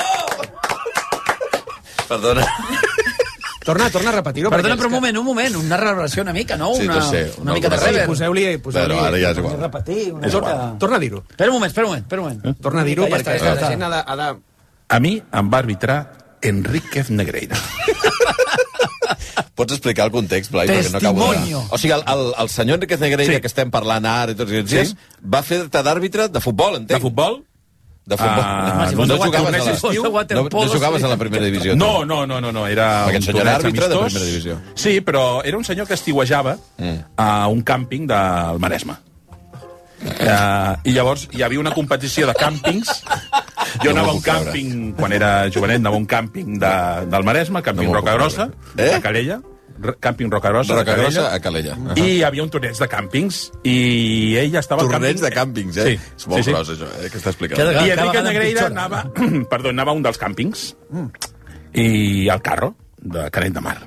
Perdona. Torna, torna a repetir-ho. Perdona, però un moment, un moment, una reversió una mica, no? Sí, una, no sé, una no, mica de rever. Poseu-li... Poseu Però ara ja és igual. Repetir, una És igual. Torna a dir-ho. Espera un moment, espera un moment, espera un moment. Torna a dir-ho Ja perquè està, ja està. la gent ha de, ha de... A mi em va arbitrar Enriquez Negreira. Pots explicar el context, Blai? Perquè no acabo de... Testimonio. O sigui, el, el, el senyor Enriquez Negreira, Sí. que estem parlant ara i tots aquests dies, Sí. va fer-te d'àrbitre de futbol, entenc. De futbol? De futbol. Ah, no, no, no jugaves a tornés la, estiu, no, no jugaves a la primera divisió. No, no, no, no, no era Perquè el un senyor era àrbitre de amistós. primera divisió. Sí, però era un senyor que estiuejava Mm. a un càmping del Maresme. Uh, I llavors hi havia una competició de càmpings. Jo anava a un càmping, quan era jovenet, anava a un càmping de, del Maresme, càmping No Roca Grossa. Eh? a Calella, càmping Roca Grossa, Roca. Grossa a Calella. Uh I hi havia un torneig de càmpings, i ell estava Torneig càmping... de càmpings, eh? Sí, És molt sí, sí. gros, això, eh, que està explicant. Cada I Enrique Negreira anava, perdó, anava a un dels càmpings i al carro de Canet de Mar.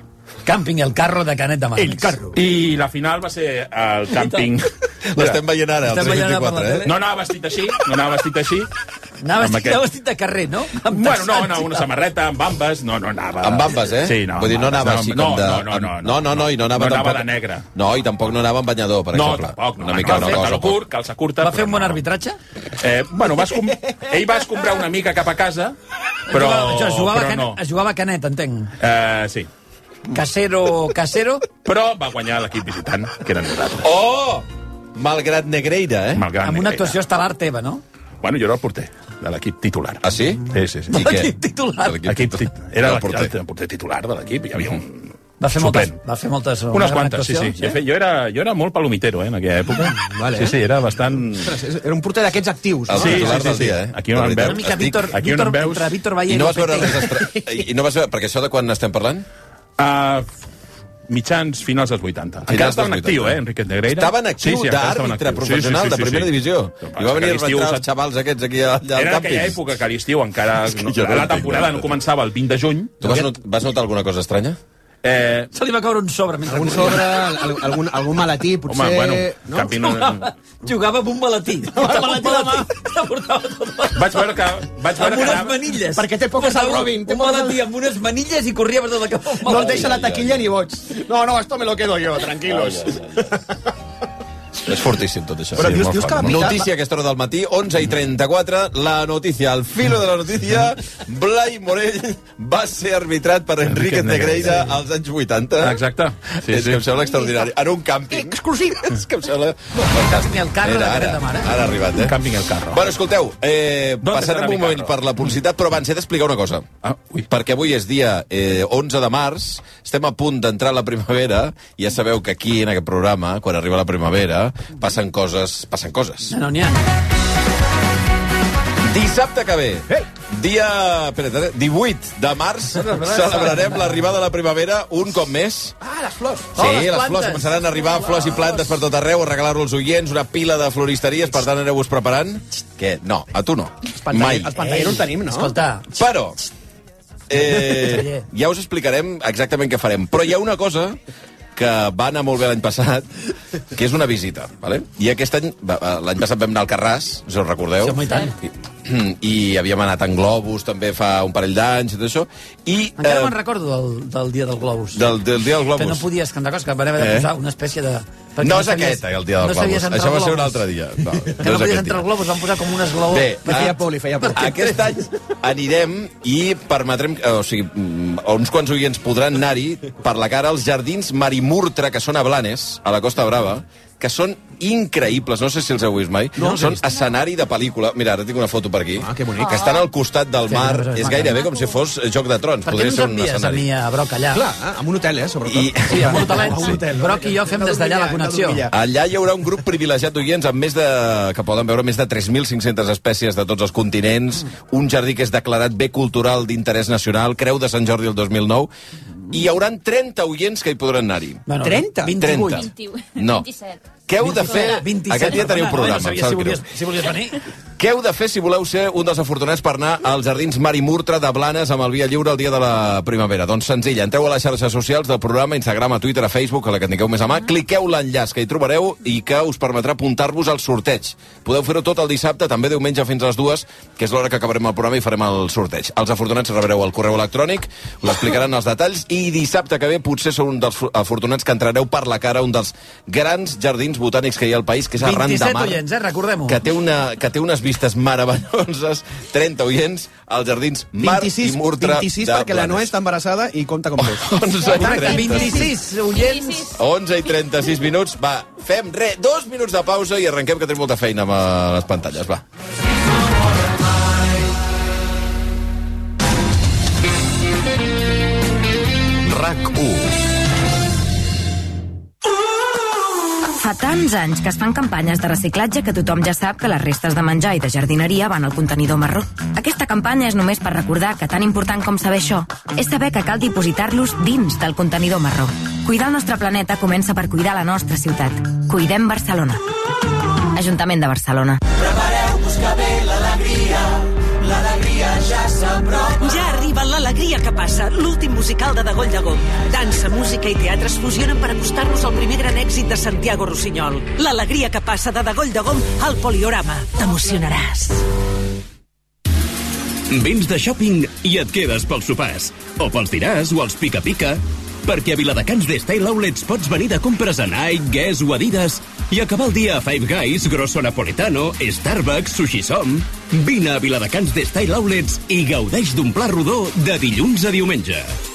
Càmping El Carro de Canet de Mar. El carro. I la final va ser al càmping... L'estem veient ara, la 324, eh? No anava vestit així, no anava vestit així. Anava vestit, aquest- anava vestit de carrer, no? Amb Bueno, no, no, una samarreta amb bambes, no, no anava... Amb bambes, eh? Sí, no. Vull dir, no anava bambes, així com de... No, no, no, no, no, no, i no anava no tampoc... anava de negre. No, i tampoc no anava amb banyador, per No, exemple. tampoc, no. Una mica una Anava cosa... pantaló curt, calça curta... Va fer un bon no. arbitratge? Eh, bueno, va escom... ell va escombrar una mica cap a casa, però, Jugava- es jugava, però no. es jugava a Canet, entenc. Eh, sí. Casero, casero. Però va guanyar l'equip visitant, que eren nosaltres. Oh! Malgrat Negreira, eh? Malgrat Amb una Negreira. actuació estel·lar teva, no? Bueno, jo era el porter de l'equip titular. Ah, sí? Sí, sí, sí. Què? L'equip titular. Tit... titular. Era El porter. el porter titular de l'equip. Hi havia un Va fer moltes, suplent. va fer moltes... Unes quantes, sí, sí. Jo, fe- jo, era, jo era molt palomitero, eh, en aquella època. Vale. Sí, sí, era bastant... Ostres, era un porter d'aquests actius, El titular del dia, eh? Aquí on De em veritat. veus... Una mica Estic- Víctor, aquí Víctor, entre Víctor I Vallejo no vas veure res estra... I no vas veure... Perquè això de quan estem parlant? Uh, mitjans finals dels 80. Finals Encara estava en actiu, 80. eh, Enrique Negreira. Estava en actiu estava en d'àrbitre professional de primera divisió. I va venir a rebentar els xavals aquests aquí al Era aquella època que a l'estiu encara... No, la temporada no començava el 20 de juny. Tu vas, not vas notar alguna cosa estranya? Eh, Se li va caure un sobre mentre Un corria. sobre, al- algun, algun maletí, potser... Home, bueno, no? Campi no... Jugava amb un maletí. El maletí a la mà, que portava tot. Vaig veure que... Vaig veure Amb que unes anava... manilles. Perquè té poques al Portava Robin, Un al- maletí amb unes manilles i corria per tot el cap. No el deixa la taquilla ni boig. No, no, esto me lo quedo yo, tranquilos. És fortíssim tot això. Però sí, dius- dius que la mitad- Notícia a aquesta hora del matí, 11 i 34, la notícia, al filo de la notícia, Blai Morell va ser arbitrat per Enrique Negreira als anys 80. Exacte. Sí, és que em sembla extraordinari. En un càmping. Exclusiu. És que em sembla... Ni el carro de Era, ara, de Mar, eh? ara ha arribat, eh? Un càmping al carro. Bueno, escolteu, eh, ¿Dónde passarem un moment per la publicitat, però abans he d'explicar una cosa. Ah, ui. Perquè avui és dia eh, 11 de març, estem a punt d'entrar a la primavera, i ja sabeu que aquí, en aquest programa, quan arriba la primavera, passen coses, passen coses. No, no n'hi ha. Dissabte que ve, dia espera't, eh, 18 de març, celebrarem l'arribada de la primavera un cop més. Ah, les flors. Sí, Oh, les les, plantes. flors començaran a arribar, flors i plantes per tot arreu, a regalar-ho als oients, una pila de floristeries, per tant aneu-vos preparant. Què? No, a tu no. Mai. Els no el tenim, no? Escolta, Però, eh, ja us explicarem exactament què farem. Però hi ha una cosa que va anar molt bé l'any passat, que és una visita. Vale? I aquest any, l'any passat vam anar al Carràs, si us recordeu. Sí, home, i tant. I, i havíem anat en globus també fa un parell d'anys i tot això. I, encara eh, me'n recordo del, del dia del globus. del, del dia del globus. Que no podies cantar coses, que van haver de Eh? posar una espècie de... perquè No és sabies- aquest, eh, el dia del no globus. Això va ser un altre dia. No, Que no no podies entrar al globus, van posar com un esglaó. Bé, Li feia ah, por, li feia por. Aquest any anirem i permetrem... O sigui, mm, uns quants oients podran anar-hi per la cara als jardins Marimurtra, que són a Blanes, a la Costa Brava, que són increïbles, no sé si els heu vist mai. No, són escenari de pel·lícula. Mira, ara tinc una foto per aquí. Ah, que bonic. Que estan al costat del Sí, mar. no, és gairebé com si fos Joc de Trons. Per què no ens envies a mi a Broc allà? Clar, eh? amb un hotel, eh, sobretot. I- Sí, amb un hotelet. Hotel. Broc i jo fem des d'allà la connexió. Allà hi haurà un grup privilegiat d'oients amb més de, que poden veure més de 3.500 espècies de tots els continents, un jardí que és declarat bé cultural d'interès nacional, Creu de Sant Jordi el 2009, i hi haurà 30 oients que hi podran anar-hi. Bueno, 30? 28. 30. No. Què heu de fer? 27. Aquest dia teniu programa, no sabia si volies, si volies venir. Què heu de fer si voleu ser un dels afortunats per anar als Jardins Marimurtra de Blanes amb el Via Lliure el dia de la primavera? Doncs senzill, entreu a les xarxes socials del programa, Instagram, a Twitter, a Facebook, a la que tingueu més a mà, cliqueu l'enllaç que hi trobareu i que us permetrà apuntar-vos al sorteig. Podeu fer-ho tot el dissabte, també diumenge fins a les dues, que és l'hora que acabarem el programa i farem el sorteig. Els afortunats rebreu el correu electrònic, us explicaran els detalls i dissabte que ve potser sou un dels afortunats que entrareu per la cara un dels grans jardins botànics que hi ha al país, que és arran de 27 mar oients, eh? Recordem-ho. que té, una, que té unes vistes meravelloses, 30 oients, als jardins Mar 26, i Murtra 26 de perquè la Noé Blanes. està embarassada i compta com tu. 11 i Correcte, 30. 26 oients. 11 i 36 minuts. Va, fem re, dos minuts de pausa i arrenquem, que tenim molta feina amb eh, les pantalles. Va. RAC1. Fa tants anys que es fan campanyes de reciclatge que tothom ja sap que les restes de menjar i de jardineria van al contenidor marró. Aquesta campanya és només per recordar que tan important com saber això és saber que cal dipositar-los dins del contenidor marró. Cuidar el nostre planeta comença per cuidar la nostra ciutat. Cuidem Barcelona. Ajuntament de Barcelona. Prepareu-vos que ve ja s'apropa. Ja arriba l'alegria que passa, l'últim musical de Dagoll de Gom. Dansa, música i teatre es fusionen per acostar-nos al primer gran èxit de Santiago Rossinyol. L'alegria que passa de Dagoll de Gom al Poliorama. T'emocionaràs. Vins de shopping i et quedes pels sopars. O pels dinars o els pica-pica. Perquè a Viladecans de Style Outlets pots venir de compres a Nike, Guess o Adidas i acabar el dia a Five Guys, Grosso Napoletano, Starbucks, Sushi Som. Vine a Viladecans de Style Outlets i gaudeix d'un pla rodó de dilluns a diumenge.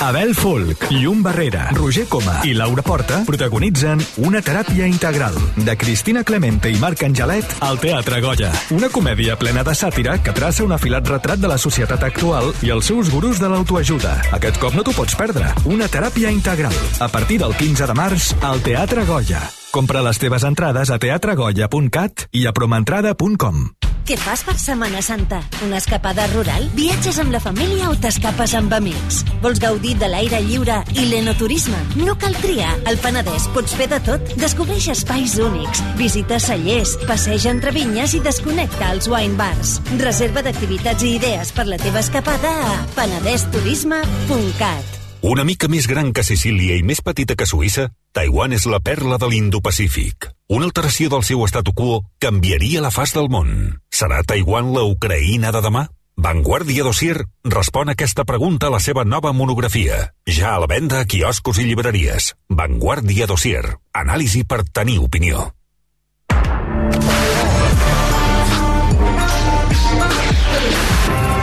Abel Folk, Llum Barrera, Roger Coma i Laura Porta protagonitzen Una teràpia integral de Cristina Clemente i Marc Angelet al Teatre Goya. Una comèdia plena de sàtira que traça un afilat retrat de la societat actual i els seus gurus de l'autoajuda. Aquest cop no t'ho pots perdre. Una teràpia integral. A partir del 15 de març al Teatre Goya. Compra les teves entrades a teatregoya.cat i a promentrada.com. Què fas per Setmana Santa? Una escapada rural? Viatges amb la família o t'escapes amb amics? Vols gaudir de l'aire lliure i l'enoturisme? No cal triar. Al Penedès pots fer de tot. Descobreix espais únics, visita cellers, passeja entre vinyes i desconnecta als wine bars. Reserva d'activitats i idees per la teva escapada a penedesturisme.cat. Una mica més gran que Sicília i més petita que Suïssa, Taiwan és la perla de l'Indo-Pacífic. Una alteració del seu statu quo canviaria la faç del món. Serà Taiwan la Ucraïna de demà? Vanguardia Dossier respon a aquesta pregunta a la seva nova monografia. Ja a la venda a quioscos i llibreries. Vanguardia Dossier. Anàlisi per tenir opinió.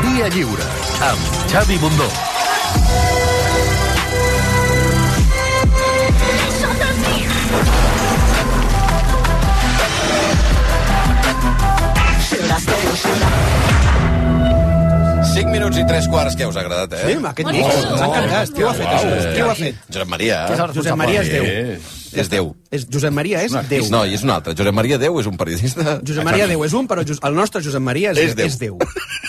Dia lliure amb Xavi Bundó. Cinc minuts i tres quarts, que us ha agradat, eh? Sí, aquest mix, ens ha encantat. Qui ho ha fet, això? Qui ho ha fet? Josep Maria. El Josep Maria és Déu. És Déu. És, Josep Maria és Déu. No, i és un altre. Josep Maria Déu és un periodista... Josep Maria Déu és un, però el nostre Josep Maria és, És Déu. és Déu.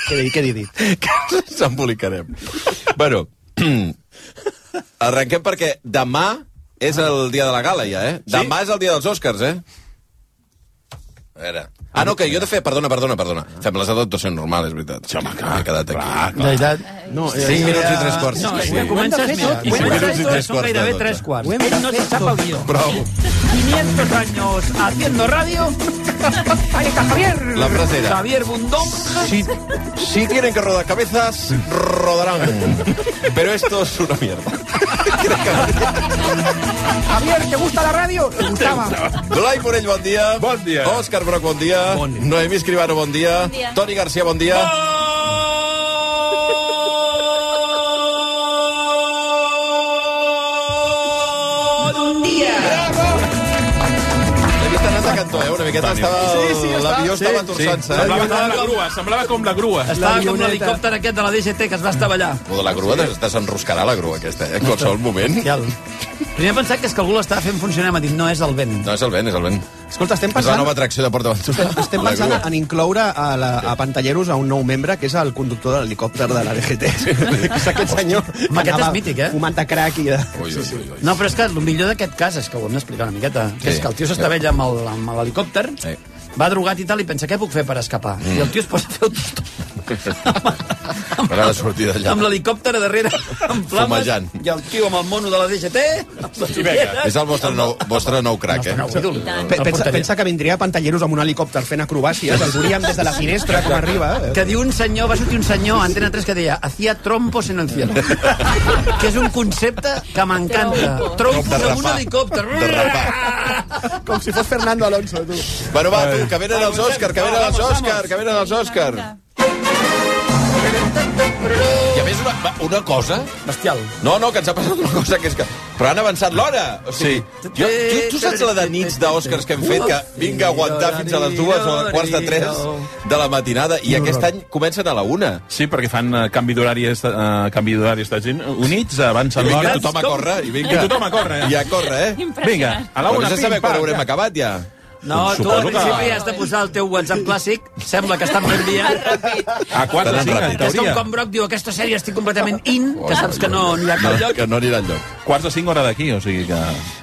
Què, he- què he dit? S'embolicarem. bueno, arrenquem perquè demà és el dia de la gala, ja, eh? Demà és el dia dels Oscars, eh? A veure... Ah, no, que jo he de fer... Perdona, perdona, perdona. Fem les adaptacions normals, és veritat. Sí, home, clar, he quedat aquí. De veritat. No, eh, minuts i tres quarts. No, és que comences, tot, i ho hem de cinc fer minuts i tot, tres són quarts gairebé de tres dotze. quarts. Ell no se sap el guió. Prou. 500 años haciendo radio. Ahí está Javier. La frase era... Javier Bundón. Si, si tienen que rodar cabezas, rodarán. Pero esto es una mierda. Javier, ¿te gusta la radio? Te gustava. Blai Morell, bon dia. Bon dia. Òscar Broc, bon dia. Bon dia. Noemí Escribano, bon dia. Bon dia. Toni Garcia, bon dia. Bon miqueta estava... Sí, sí. L'avió estava Sí, torçant-se, eh? Semblava com la grua, semblava com la grua. Estava com l'helicòpter aquest de la DGT que es va estavellar. O de la grua, des- desenroscarà la grua aquesta, eh? En qualsevol moment. Primer he pensat que és que algú l'estava fent funcionar, m'ha dit, no, és el vent. No, és el vent, és el vent. Escolta, estem És la pensant... nova atracció de PortAventura. Estem La pensant en incloure a, la, a Pantalleros a un nou membre, que és el conductor de l'helicòpter de la DGT. és aquest senyor que aquest anava és mític, eh? Fumant a crack i... De... Ui, ui, ui, ui. No, però és que el millor d'aquest cas és que ho hem d'explicar una miqueta. Que és que el tio s'estavella amb el- amb l'helicòpter, Sí. va drogat i tal, i pensa, què puc fer per escapar? Mm. I el tio es posa a fer autostop De sortir d'allà. amb l'helicòpter a darrere, en flames, Fumejant. i el tio amb el mono de la DGT, amb les ulleres, És el vostre nou, vostre nou crack, eh? nou Pensa, pensa que vindria Pantalleros amb un helicòpter fent acrobàcies, el veuríem des de la finestra com arriba. eh? que diu un senyor, va sortir un senyor a Antena 3 que deia hacía trompos en el cielo que és un concepte que m'encanta trompos amb un helicòpter De rapar. Com si fos Fernando Alonso, tu. Bueno, va, tu, que venen els Òscar, que venen els Òscar, que venen els Òscar. I a més, una, una cosa... bestial No, no, que ens ha passat una cosa, que és que... Però han avançat l'hora! O sigui, Sí. jo, tu, tu saps la de nits d'Òscars que hem fet, que vinga a aguantar fins a les dues o a quarts de tres de la matinada, i aquest any comencen a la una. Sí, perquè fan uh, canvi d'horari uh, canvi d'horari Estats Units, avancen I vinga, l'hora. tothom a córrer, i vinga. I tothom a córrer. I a córrer, eh? Vinga, a la Però una, no sé saber pim, quan pam, haurem acabat, ja. No, tu al que- principi has de posar el teu WhatsApp clàssic sembla que estan reenviant A quarts de Tan cinc, en ràpid. és com teoria. quan Brock diu aquesta sèrie estic completament in que saps que no ha No, lloc que no anirà enlloc. Quarts de cinc hora d'aquí, o sigui que...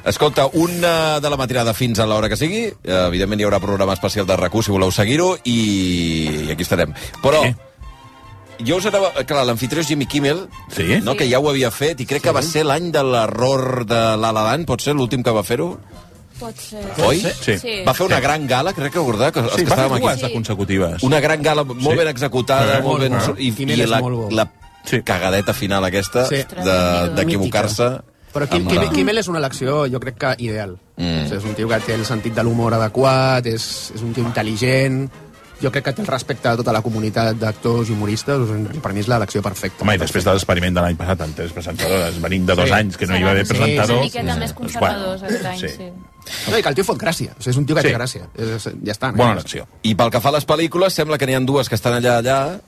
Escolta, una de la matinada fins a l'hora que sigui. Eh, Evidentment hi haurà programa especial de rac si voleu seguir-ho, i... i aquí estarem. Però... Sí. Jo us anava... Clar, l'anfitrió és Jimmy Kimmel, Sí? no, que ja ho havia fet, i crec que va ser l'any de l'error de La La Land, pot ser l'últim que va fer-ho? Pot ser. Oi? Sí. Sí. Va fer una gran gala, crec que recordar, que els Sí, que estàvem aquí. de consecutives. Una gran gala molt Sí. ben executada, Sí. molt ben... Bo. I, i la, la Sí. cagadeta final aquesta Sí. de- d'equivocar-se... Però Kim, Kim, Kimmel és una elecció, jo crec que ideal. Mm. Mm. O sigui, és un tio que té el sentit de l'humor adequat, és, és un tio intel·ligent, jo crec que té el respecte de tota la comunitat d'actors i humoristes, per mi és l'elecció perfecta. Home, i després de l'experiment de l'any passat amb tres presentadores, venint de dos Sí. anys que no hi va haver Sí, presentador... Una miqueta més doncs, conservadors bueno, aquest any, sí. sí. No, i que el tio fot gràcia. O sigui, és un tio que Sí. té gràcia. És, ja està. Bona elecció. I pel que fa a les pel·lícules, sembla que n'hi ha dues que estan allà, allà.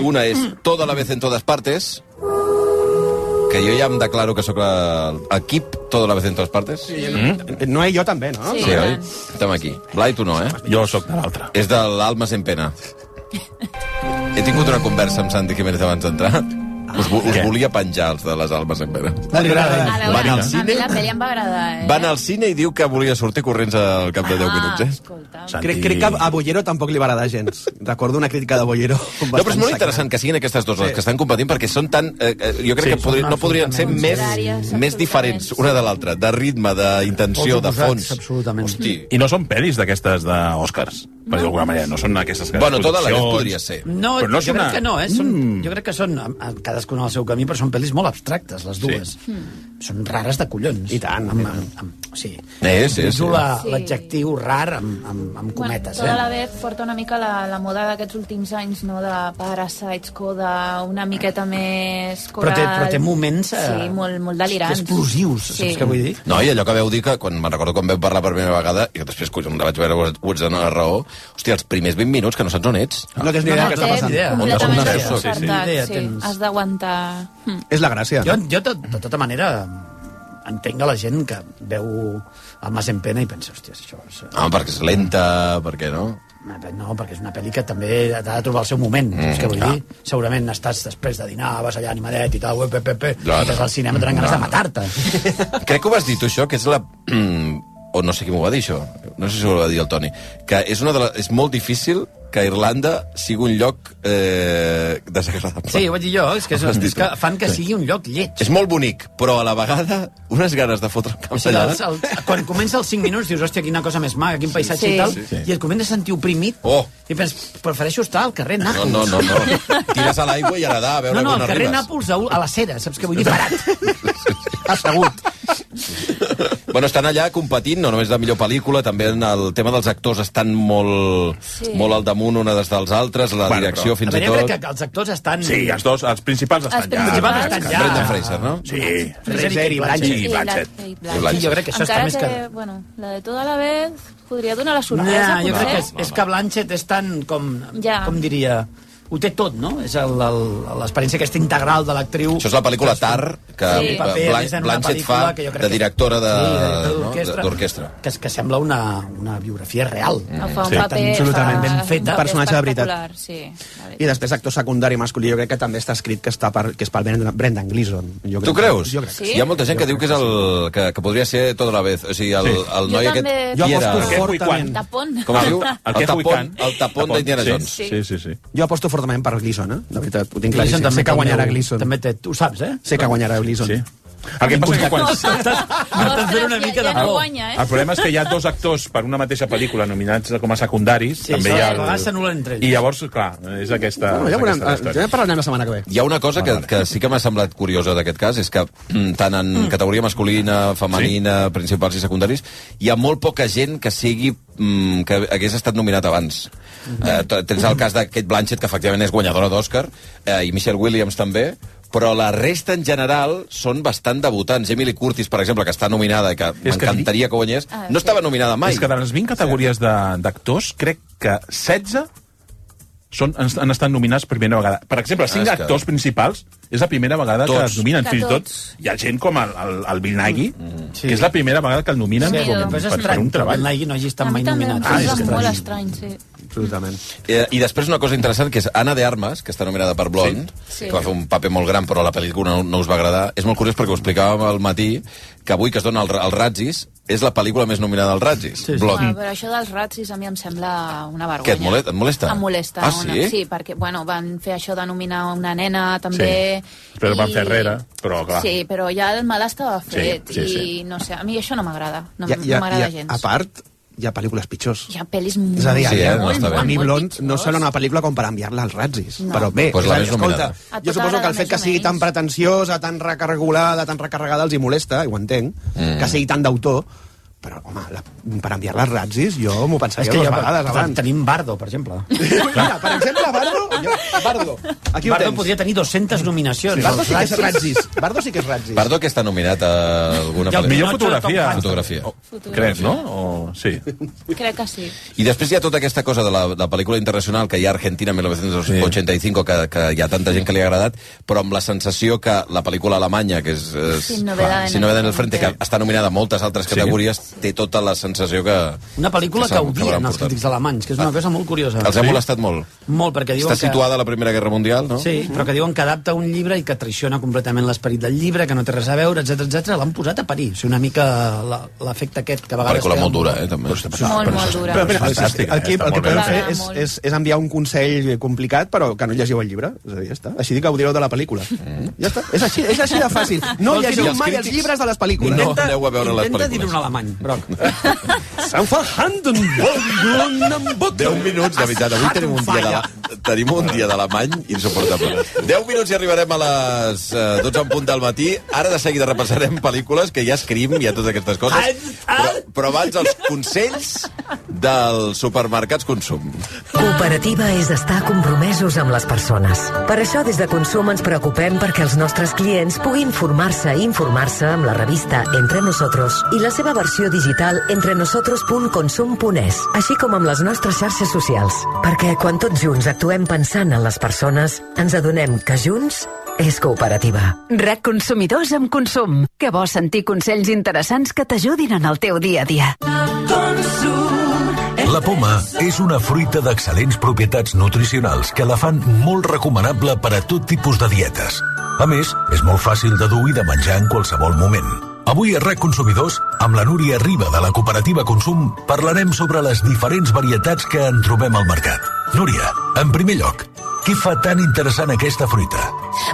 Una és Toda la vez en todas partes, que jo ja em declaro que sóc l'equip Todo la vez en todas partes. Mm? No, jo també, no? Sí, oi? Estem aquí. Blai, tu no, eh? Jo sóc de l'altre. És de l'Alma en pena. He tingut una conversa amb Santi Jiménez abans d'entrar. Us, vo- us volia penjar els de les Almes en pena. A veure, Van al a mi cine, la pel·li em va agradar, eh? van al cine i diu que volia sortir corrents al cap de 10 minuts, eh? Crec, crec que a Bollero tampoc li va agradar gens. Recordo una crítica de Bollero. No, però és molt interessant que siguin aquestes dues les que estan competint perquè són tan... Eh, eh, jo crec Sí, que podri, no podrien ser més, més diferents una de l'altra, de ritme, d'intenció, de fons. absolutament. Hosti. I no són pel·lis d'aquestes d'Oscars, per dir d'alguna manera. No són aquestes que... Bueno, tota la produccions. podria ser. No, Però no és jo una... crec que no, eh? Són, Jo crec que són, a- a- cadascun al seu camí, però són pel·lis molt abstractes, les dues. Sí. Són rares de collons. I tant. Amb, amb, amb, o sigui, Eh, sí, sí. uso la- Sí. l'adjectiu rar amb, amb, amb cometes, Bueno, tota la eh? vez porta una mica la, la moda d'aquests últims anys, no?, de Parasites, Coda, una miqueta més Però té, coral. però té moments... Eh, Sí, molt, molt delirants. Explosius, Sí. saps què vull dir? No, i allò que veu dir que, quan me'n recordo quan vam parlar per primera vegada, i que després, collons, la vaig veure, ets de la raó, hòstia, els primers 20 minuts que no saps on ets. No tens ni idea què està Té passant. completament On desconcertat, Sí, sí. sí. Idea tens. Has d'aguantar... Hm. És la gràcia. Jo, jo de, de tota manera, entenc a la gent que veu el Mas en pena i pensa, hòstia, això... És... Ah, perquè és lenta, perquè no? No, perquè és una pel·li que també ha de trobar el seu moment, mm, saps què vull clar. dir? Segurament estàs després de dinar, vas allà animadet i tal, pe, pe, Clar, i vas al cinema, tenen ganes clar. de matar-te. Crec que ho vas dir tu, això, que és la... o no sé qui m'ho va dir, això. No sé si ho va dir el Toni. Que és, una de la... és molt difícil que Irlanda sigui un lloc eh, desagradable. Sí, ho vaig dir jo, és que, és, és que fan que Sí. sigui un lloc lleig. És molt bonic, però a la vegada unes ganes de fotre el O camp sigui, allà. els, el, quan comença els 5 minuts dius, hòstia, quina cosa més maca, quin paisatge Sí. i tal, Sí, sí. i et comences a sentir oprimit, Oh. i penses, prefereixo estar al carrer No, Nàpols. no, no, no. Tires a l'aigua i a nedar, a veure no, no, on al carrer arribes. Nàpols a, a la cera, saps què vull dir? Parat. Assegut. Bueno, estan allà competint, no només de millor pel·lícula, també en el tema dels actors estan molt, Sí. molt al damunt una des dels altres, la Bueno, direcció però- fins A i veure, jo tot. crec que els actors estan... Sí, els dos, els principals estan Els ja. principals estan ja. Brendan Fraser, no? Sí. Fraser i Blanchett. I Blanchett. I Blanchett. Sí, jo crec que això Encara està més que... Bueno, la de tota la vez podria donar la sorpresa, jo crec que és, és que Blanchett és tan com... Ja. Com diria... Ho té tot, no? És l'experiència aquesta integral de l'actriu. Això és la pel·lícula Tar, que Sí. sí. paper, a Blan més, en una Blanchett fa que jo crec de que- directora de- Sí, no? d'orquestra. d'orquestra. Que, que sembla una, una biografia real. No, fa un Sí. paper... Absolutament fa- ben fet, un personatge de veritat. Sí. I després actor secundari masculí, jo crec que també està escrit que, està per, que és pel Brendan, Brendan Gleeson. Jo crec Tu creus? Jo crec. Sí? Hi ha molta gent que diu que és el que, que podria ser tota la vez. O sigui, el, Sí. el Jo noi aquest... Jo Qui era? aposto Què, fort i quan? Tapón. Com es diu? El El que tapón, el tapón d'Indiana. Jones. Sí, sí, sí. Jo aposto fortament per Gleason, eh? De veritat, ho tinc claríssim. també Sé que el guanyarà Gleason. També té, ho saps, eh? Sé que guanyarà Gleason. Sí. El que passa és que quan... M'estàs fent una mica de ja no por. guanya, eh? El problema és que hi ha dos actors per una mateixa pel·lícula nominats com a secundaris. Sí, també hi ha s'anul·len entre ells. I llavors, clar, és aquesta, Bueno, ja veurem, aquesta ja parlarem la setmana que ve. Hi ha una cosa que, que sí que m'ha semblat curiosa d'aquest cas, és que mm, tant en categoria masculina, femenina, principals i secundaris, hi ha molt poca gent que sigui mm, que hagués estat nominat abans. Eh, tens el cas de Kate Blanchett, que efectivament és guanyadora d'Oscar, eh, i Michelle Williams també, però la resta en general són bastant debutants. Emily Curtis, per exemple, que està nominada i que És que m'encantaria que guanyés, Ah, no estava nominada mai. És que de les 20 categories de- d'actors, crec que 16 són, han, han estat nominats per primera vegada. Per exemple, cinc Ah, és que- actors principals és la primera vegada que Tots. es nominen. Que Fins i tot hi ha gent com el, el, el Bill Nighy, Sí. que és la primera vegada que el nominen Sí, com, és per, per un que el treball. Nighy no hagi estat mai nominat. Ah, és estrany. molt estrany, sí. Absolutament. Eh, I després una cosa interessant, que és Anna de Armas, que està nominada per Blond, Sí. que va fer un paper molt gran, però la pel·lícula no, no us va agradar. És molt curiós perquè ho explicàvem al matí, que avui que es dona el, el Ratzis, és la pel·lícula més nominada al Ratzis, sí, sí. Blond. Ah, però això dels ratzis a mi em sembla una vergonya. Què, et molesta- et molesta? Em molesta. Ah, una, sí? sí, perquè, bueno, van fer això de nominar una nena, també... Però ho van fer Herrera, però clar. Sí, però ja el mal estava fet, Sí, sí, i sí. no sé, a mi això no m'agrada, no, hi ha- no m'agrada ha- gens. A part, hi ha pel·lícules pitjors. Hi ha pel·lis molt, És a dir, Sí, eh? No molt, a mi Blond no serà una pel·lícula com per enviar-la als ratzis. No. Però bé, Pues és la a dir, escolta, jo tot suposo que el fet que sigui tan pretensiosa, tan recargolada, tan recarregada, els hi molesta, i ho entenc, Mm. que sigui tan d'autor, però, home, la, per enviar les ratzis, jo m'ho pensaria que dues ja vegades abans. tenim Bardo, per exemple. Mira, per exemple, Bardo... Jo, Bardo, aquí Bardo podria tenir 200 nominacions. Bardo sí que és ratzis. Bardo sí que és ratzis. Bardo que està nominat a alguna pel·lícula. millor fotografia. Fotografia. Crec, no? O... Sí. Crec que sí. I després hi ha tota aquesta cosa de la, de la pel·lícula internacional que hi ha a Argentina 1985, que, que hi ha tanta gent que li ha agradat, però amb la sensació que la pel·lícula alemanya, que és, és Sin novedad en Sin el novedad en el frente, que està nominada a moltes altres categories, té tota la sensació que... Una pel·lícula que s'ha- odien els crítics alemanys, que és una cosa molt curiosa. Els ha molestat molt. Molt, perquè diuen Està situada a la Primera Guerra Mundial, no? que... Sí, però que diuen que adapta un llibre i que traiciona completament l'esperit del llibre, que no té res a veure, etc etc. L'han posat a parir. O sigui, una mica la- l'efecte aquest que a vegades... Pel·lícula molt dura, eh, també. Molt, molt dura. Però, mira, Fantàstica, el, que, el que molt podem fer és, Molt. és, és enviar un consell complicat, però que no llegiu el llibre. És a dir, ja està. Així gaudireu de la pel·lícula. Mm. Ja està. És així, és així de fàcil. No llegiu mai els llibres de les pel·lícules. No aneu a veure les Intenta pel·lícules. dir-ho en alemany, Broc. Se'n fa Handen, 10 minuts, de veritat, avui tenim un dia de la... Tenim un dia d'alemany insuportable. 10 minuts i arribarem a les eh, 12 en punt del matí. Ara de seguida repassarem pel·lícules, que hi ha Scream, hi ha totes aquestes coses. Però, però abans els consells dels supermercats consum. Cooperativa és estar compromesos amb les persones. Per això, des de Consum ens preocupem perquè els nostres clients puguin formar-se i informar-se amb la revista Entre Nosotros i la seva versió digital entrenosotros.consum.es, així com amb les nostres xarxes socials. Perquè quan tots junts actuem pensant en les persones, ens adonem que junts és cooperativa. RAC Consumidors amb Consum. Que bo sentir consells interessants que t'ajudin en el teu dia a dia. La poma és una fruita d'excel·lents propietats nutricionals que la fan molt recomanable per a tot tipus de dietes. A més, és molt fàcil de dur i de menjar en qualsevol moment. Avui a RAC Consumidors, amb la Núria Riba de la cooperativa Consum, parlarem sobre les diferents varietats que en trobem al mercat. Núria, en primer lloc, què fa tan interessant aquesta fruita?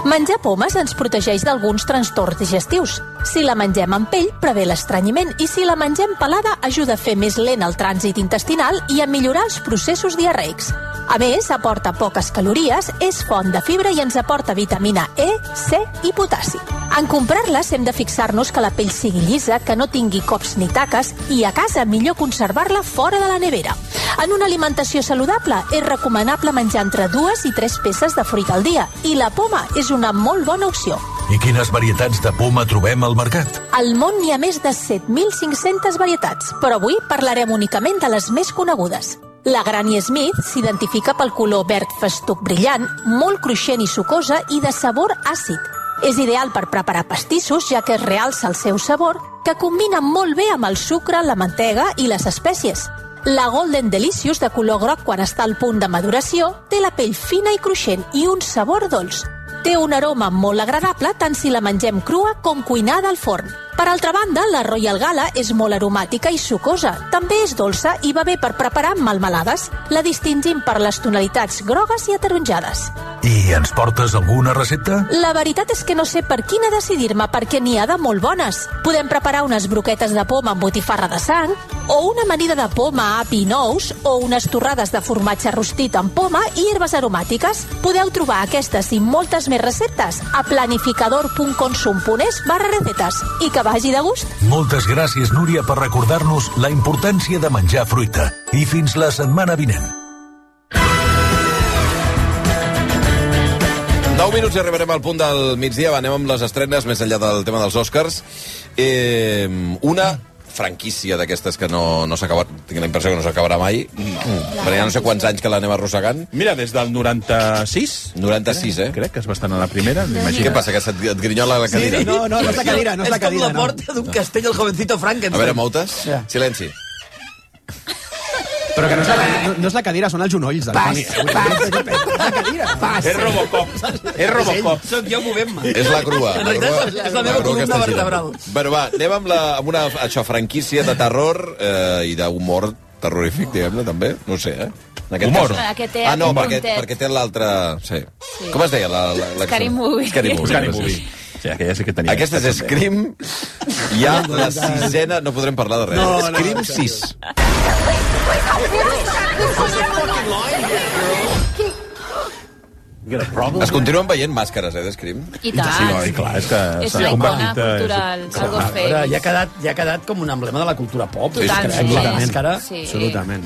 Menjar pomes ens protegeix d'alguns trastorns digestius. Si la mengem amb pell, prevé l'estrenyiment i si la mengem pelada, ajuda a fer més lent el trànsit intestinal i a millorar els processos diarreics. A més, aporta poques calories, és font de fibra i ens aporta vitamina E, C i potassi. En comprar-les hem de fixar-nos que la pell sigui llisa, que no tingui cops ni taques i a casa millor conservar-la fora de la nevera. En una alimentació saludable és recomanable menjar entre dues i tres peces de fruita al dia i la poma és una molt bona opció. I quines varietats de poma trobem al mercat? Al món hi ha més de 7.500 varietats, però avui parlarem únicament de les més conegudes. La Granny Smith s'identifica pel color verd festuc brillant, molt cruixent i sucosa i de sabor àcid. És ideal per preparar pastissos, ja que es realça el seu sabor, que combina molt bé amb el sucre, la mantega i les espècies. La Golden Delicious, de color groc quan està al punt de maduració, té la pell fina i cruixent i un sabor dolç. Té un aroma molt agradable tant si la mengem crua com cuinada al forn. Per altra banda, la Royal Gala és molt aromàtica i sucosa. També és dolça i va bé per preparar melmelades. La distingim per les tonalitats grogues i ataronjades. I ens portes alguna recepta? La veritat és que no sé per quina decidir-me perquè n'hi ha de molt bones. Podem preparar unes broquetes de poma amb botifarra de sang, o una amanida de poma, api i nous, o unes torrades de formatge rostit amb poma i herbes aromàtiques. Podeu trobar aquestes i moltes més receptes a planificador.consum.es barra recetes i que vagi de gust. Moltes gràcies, Núria, per recordar-nos la importància de menjar fruita. I fins la setmana vinent. 9 minuts i arribarem al punt del migdia. Va, anem amb les estrenes, més enllà del tema dels Oscars. Eh, una franquícia d'aquestes que no, no s'acaba... Tinc la impressió que no s'acabarà mai. Mm. Perquè ja no sé quants anys que l'anem arrossegant. Mira, des del 96... 96, eh? Crec que és bastant a la primera. Què passa, que se't, et grinyola la cadira? no, no, no és la cadira, no és la cadira, És com la no. porta d'un castell, el jovencito A Frankenstein. veure, moutes? Silenci. Però que no és, la, no, no és la cadira, són els genolls del Pas, Toni. pas, pas. És Robocop. És Robocop. Soc jo movent-me. És la crua. En la realitat és- és la meva crua que columna vertebral. Bueno, va, anem amb, la, amb una això, franquícia de terror eh, i d'humor terrorífic, diguem-ne, també. No ho sé, eh? En aquest Humor. cas- Ah, que té Ah, no, aquest perquè, perquè té l'altre... Sí. Sí. Com es deia? La, la, la, Scary Movie. Scary Movie. Scary Movie. Sí, aquella sí que tenia. Aquesta és Scream. Hi ha la sisena... No podrem parlar de res. No, no, Scream no. 6. Es continuen veient màscares, eh, d'Escrim? I tant. Sí, no, i clar, és que És s'ha una icona convertit, eh, cultural, és- algo A veure, ja ha, quedat, ja ha quedat com un emblema de la cultura pop. Totalment. crec, la Sí. màscara. Sí. Absolutament.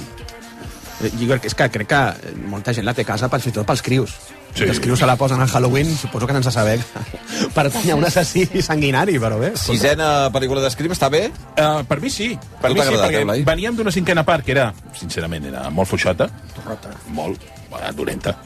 Eh, Jo crec, que- és que crec que molta gent la té a casa per, i tot pels crius. Sí. Sí. Els crius se la posen en Halloween, suposo que sense saber que pertany a un assassí sanguinari, però bé. Sisena pel·lícula d'Escrim, està bé? Uh, per mi sí. Per mi sí, agradat, perquè eh, Blai? veníem d'una cinquena part que era, sincerament, era molt fluixota. Torrota. Molt. Dolenta.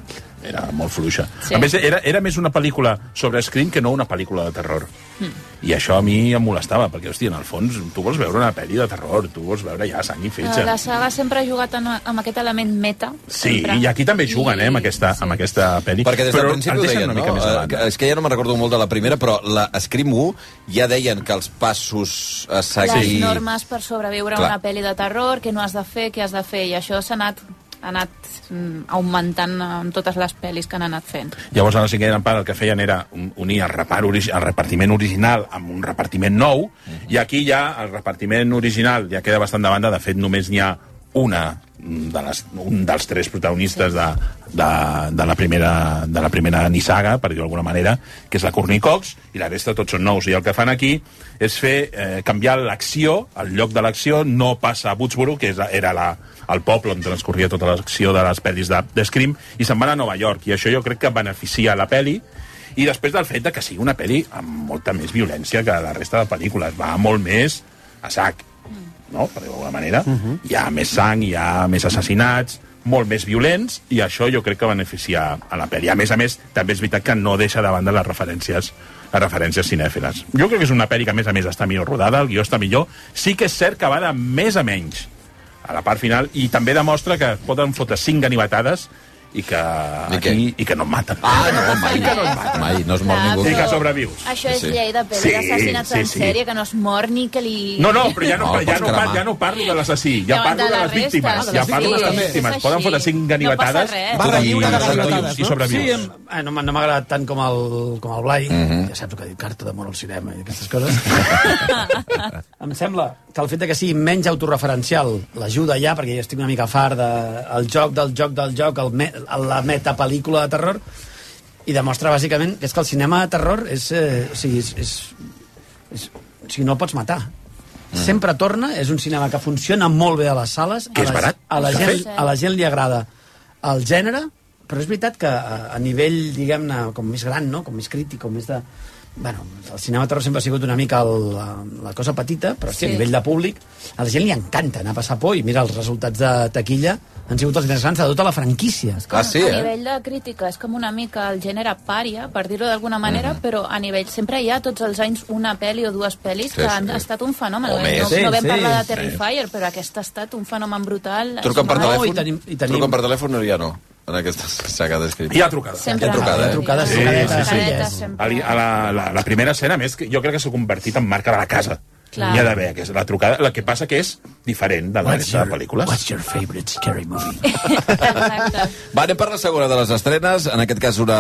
Era molt fluixa. Sí. Sí. A més, era, era més una pel·lícula sobre Scream que no una pel·lícula de terror. Mm. I això a mi em molestava, perquè, hòstia, en el fons, tu vols veure una pel·li de terror, tu vols veure ja sang i fetge. La saga sempre ha jugat en, amb aquest element meta. Sí, sempre. i aquí també juguen, eh, amb aquesta, amb aquesta pel·li. Perquè des del Però principi ho deien, no? Eh, que- És que ja no me'n recordo molt de la primera, però la Scream 1 ja deien que els passos a Les seguir... normes per sobreviure Clar. a una pel·li de terror, què no has de fer, què has de fer, i això s'ha anat, ha anat mm, augmentant en totes les pel·lis que han anat fent. Llavors, a la cinquena part, el que feien era un- unir el, repart el repartiment original amb un repartiment nou, i aquí ja el repartiment original ja queda bastant de banda. De fet, només n'hi ha una de les, un dels tres protagonistes de, de, de, la primera, de la primera nissaga, per dir-ho d'alguna manera, que és la Courtney Cox, i la resta tots són nous. I el que fan aquí és fer eh, canviar l'acció, el lloc de l'acció, no passa a Woodsboro, que és, era la, el poble on transcorria tota l'acció de les pel·lis de, de Scream, i se'n van a Nova York, i això jo crec que beneficia la pel·li, i després del fet de que sigui una pel·li amb molta més violència que la resta de pel·lícules, va molt més a sac, no? per dir-ho d'alguna manera. Uh -huh. Hi ha més sang, hi ha més assassinats, molt més violents, i això jo crec que beneficia a la pel·li. A més a més, també és veritat que no deixa de banda les referències les referències cinèfiles. Jo crec que és una pel·li que, a més a més, està millor rodada, el guió està millor. Sí que és cert que va de més a menys a la part final, i també demostra que poden fotre cinc ganivetades i que, aquí, i que no et maten. Ah, no, mai. I que no et maten. Mai, no es mor ningú. I que sobrevius. Això és Sí. llei de pel·li Sí, d'assassinats sí, en sí. sèrie, que no es mor ni que li... No, no, però ja no, No, no, ja, no, par, ja no parlo de l'assassí, ja No, parlo de les resta. víctimes. De ja parlo de les víctimes. Poden fotre cinc No ganivetades passa res. Va de lliure de i. I no? sobrevius. Sí, em, eh, no, m'ha- no m'ha agradat tant com el, com el Blai. Mhm. Ja saps el que ha dit, carta d'amor al cinema i aquestes coses. em sembla que el fet de que sigui menys autorreferencial l'ajuda ja, perquè ja estic una mica fart del el joc del joc del joc, el me, la metapel·lícula de terror, i demostra bàsicament que és que el cinema de terror és... Eh, o sigui, és, és, és, o sigui, no el pots matar. Sempre torna, és un cinema que funciona molt bé a les sales. Que a és la, barat, A la, de gent, fet. a la gent li agrada el gènere, però és veritat que a, a nivell, diguem-ne, com més gran, no? com més crític, com més de... Bueno, el cinema de terror sempre ha sigut una mica el, la, la cosa petita, però sí. a Sí. nivell de públic a la gent li encanta anar a passar por i mira, els resultats de taquilla han sigut els interessants de tota la franquícia. Ah, sí, a eh? nivell de crítica és com una mica el gènere pària, per dir-ho d'alguna manera, Mhm. però a nivell... Sempre hi ha tots els anys una pel·li o dues pel·lis Sí, que han sí. estat un fenomen. O no, més. no, Sí, no vam sí, parlar de sí. Terrifier, però aquest ha estat un fenomen brutal. Truquen per No, telèfon? i tenim- i tenim- Truquen per telèfon o ja no? En aquesta saga d'escrit. Hi ha trucada. Sempre. Hi ha trucada, eh? trucades, Sí, sí, sí. trucadetes, sempre. A, la, la, la primera escena, més, que jo crec que s'ha convertit en marca de la casa. Clar. Hi ha d'haver aquesta- la trucada. El que passa que és diferent de la resta de pel·lícules. what's your favorite scary movie? Va, anem per la segona de les estrenes, en aquest cas una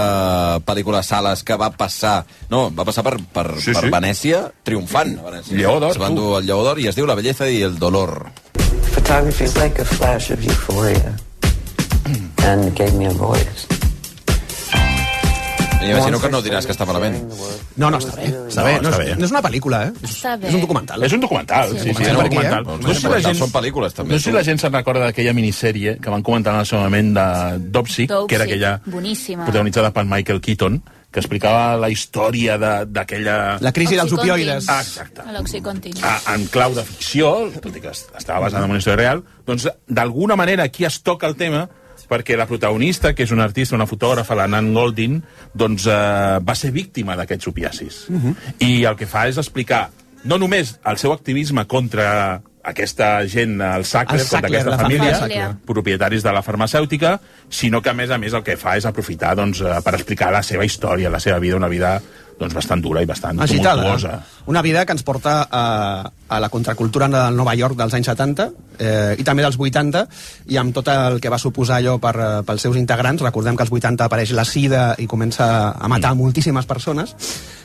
pel·lícula a sales que va passar, no, va passar per, per, Sí, per sí. Venècia, triomfant a Venècia. Lleó d'Or, Es van dur el Lleó d'Or i es diu La belleza i el dolor. Photography is like a flash of euphoria. And gave me a voice. M'imagino que no diràs que està malament. No, no, està bé. Està bé. No, està bé. no és una pel·lícula, eh? És, Està bé. és un documental. És un documental, sí, sí, Comencem és un aquí, eh? documental. Doncs No sé si la gent, són pel·lícules, també, no sé si la gent se'n recorda d'aquella minissèrie que van comentar en el seu moment de Dopsic, que era aquella boníssima. protagonitzada per Michael Keaton, que explicava la història d'aquella... La crisi dels opioides. Ah, exacte. A l'Oxycontin. a, en clau de ficció, tot i que es- estava basada en una història real, doncs d'alguna manera aquí es toca el tema perquè la protagonista, que és una artista, una fotògrafa, la Nan Goldin, doncs eh, va ser víctima d'aquests opiacis. I el que fa és explicar no només el seu activisme contra aquesta gent, el Sackler, El Sackler, contra aquesta família família, propietaris de la farmacèutica, sinó que, a més a més, el que fa és aprofitar doncs, eh, per explicar la seva història, la seva vida, una vida doncs, bastant dura i bastant Agitada. tumultuosa. Una vida que ens porta a, a la contracultura del Nova York dels anys 70 eh, i també dels 80 i amb tot el que va suposar allò per, eh, pels seus integrants. Recordem que als 80 apareix la sida i comença a matar mm. moltíssimes persones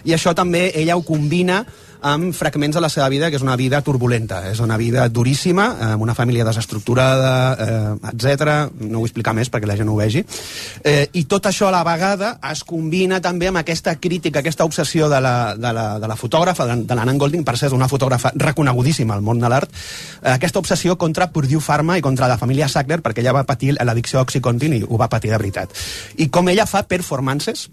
i això també ella ho combina amb fragments de la seva vida, que és una vida turbulenta, és una vida duríssima, amb una família desestructurada, eh, etc. No vull explicar més perquè la gent ho vegi. Eh, I tot això a la vegada es combina també amb aquesta crítica, aquesta obsessió de la, de la, de la fotògrafa, de, de l'Anna Golding, per ser una fotògrafa reconegudíssima al món de l'art, eh, aquesta obsessió contra Purdue Pharma i contra la família Sackler, perquè ella va patir l'addicció a Oxycontin i ho va patir de veritat. I com ella fa performances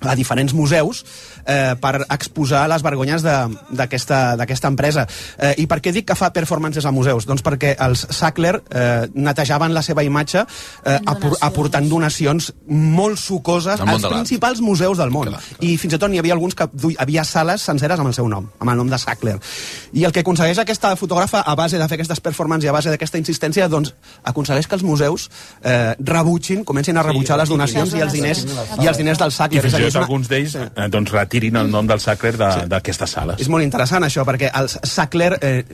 a diferents museus eh, per exposar les vergonyes de- d'aquesta d'aquesta empresa. Eh, I per què dic que fa performances a museus? Doncs perquè els Sackler eh, netejaven la seva imatge eh, apor aportant donacions molt sucoses als principals museus del món. Clar, clar. I fins i tot n'hi havia alguns que havia sales senceres amb el seu nom, amb el nom de Sackler. I el que aconsegueix aquesta fotògrafa a base de fer aquestes performances i a base d'aquesta insistència, doncs aconsegueix que els museus eh, rebutgin, comencin a rebutjar les donacions i els diners i els diners del I Sackler. fins És a i tot alguns d'ells eh, doncs, retirin el nom del Sackler de- d'aquestes sales. És molt interessant això, perquè els Sackler eh,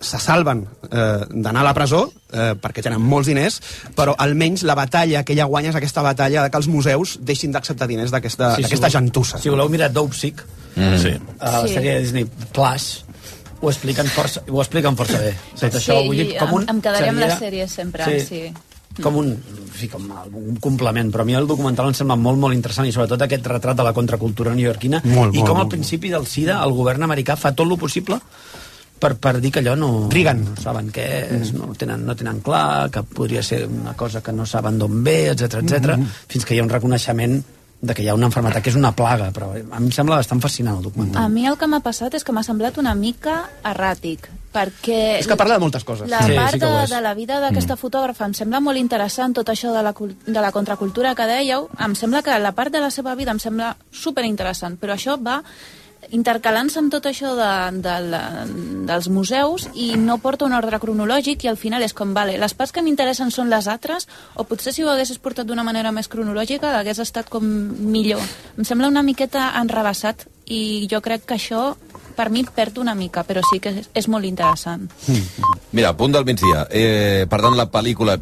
se salven eh, d'anar a la presó eh, perquè tenen molts diners, però almenys la batalla que ella guanya és aquesta batalla de que els museus deixin d'acceptar diners d'aquesta Sí, sí, si sí, gentussa. Si voleu mirar Dope Sick, Mm. Sí. a la Sí. sèrie de Disney Plus, ho expliquen força, ho expliquen força bé. Tot això, vull dir, com un... em, em quedaré amb seria- la sèrie sempre, Sí. sí. Com un, fi, com un complement, però a mi el documental em sembla molt, molt interessant i sobretot aquest retrat de la contracultura neoyorquina Molt, i molt, com al molt. principi del SIDA el govern americà fa tot el possible per, per dir que allò no, Reagan. no saben què és, no, ho tenen, no tenen clar, que podria ser una cosa que no saben d'on ve, etc etc. Mhm. fins que hi ha un reconeixement de que hi ha una enfermedad que és una plaga, però a mi em sembla bastant fascinant el documental. A mi el que m'ha passat és que m'ha semblat una mica erràtic, perquè... És que parla de moltes coses. La Sí, part sí de, de la vida d'aquesta Mm. fotògrafa em sembla molt interessant, tot això de la, de la contracultura que dèieu, em sembla que la part de la seva vida em sembla super interessant, però això va intercalant-se amb tot això de, de la, dels museus i no porta un ordre cronològic i al final és com, vale, les parts que m'interessen són les altres o potser si ho haguessis portat d'una manera més cronològica hagués estat com millor. Em sembla una miqueta enrebaçat i jo crec que això per mi perd una mica, però sí que és, és molt interessant. Mira, punt del migdia. Eh, per tant, la pel·lícula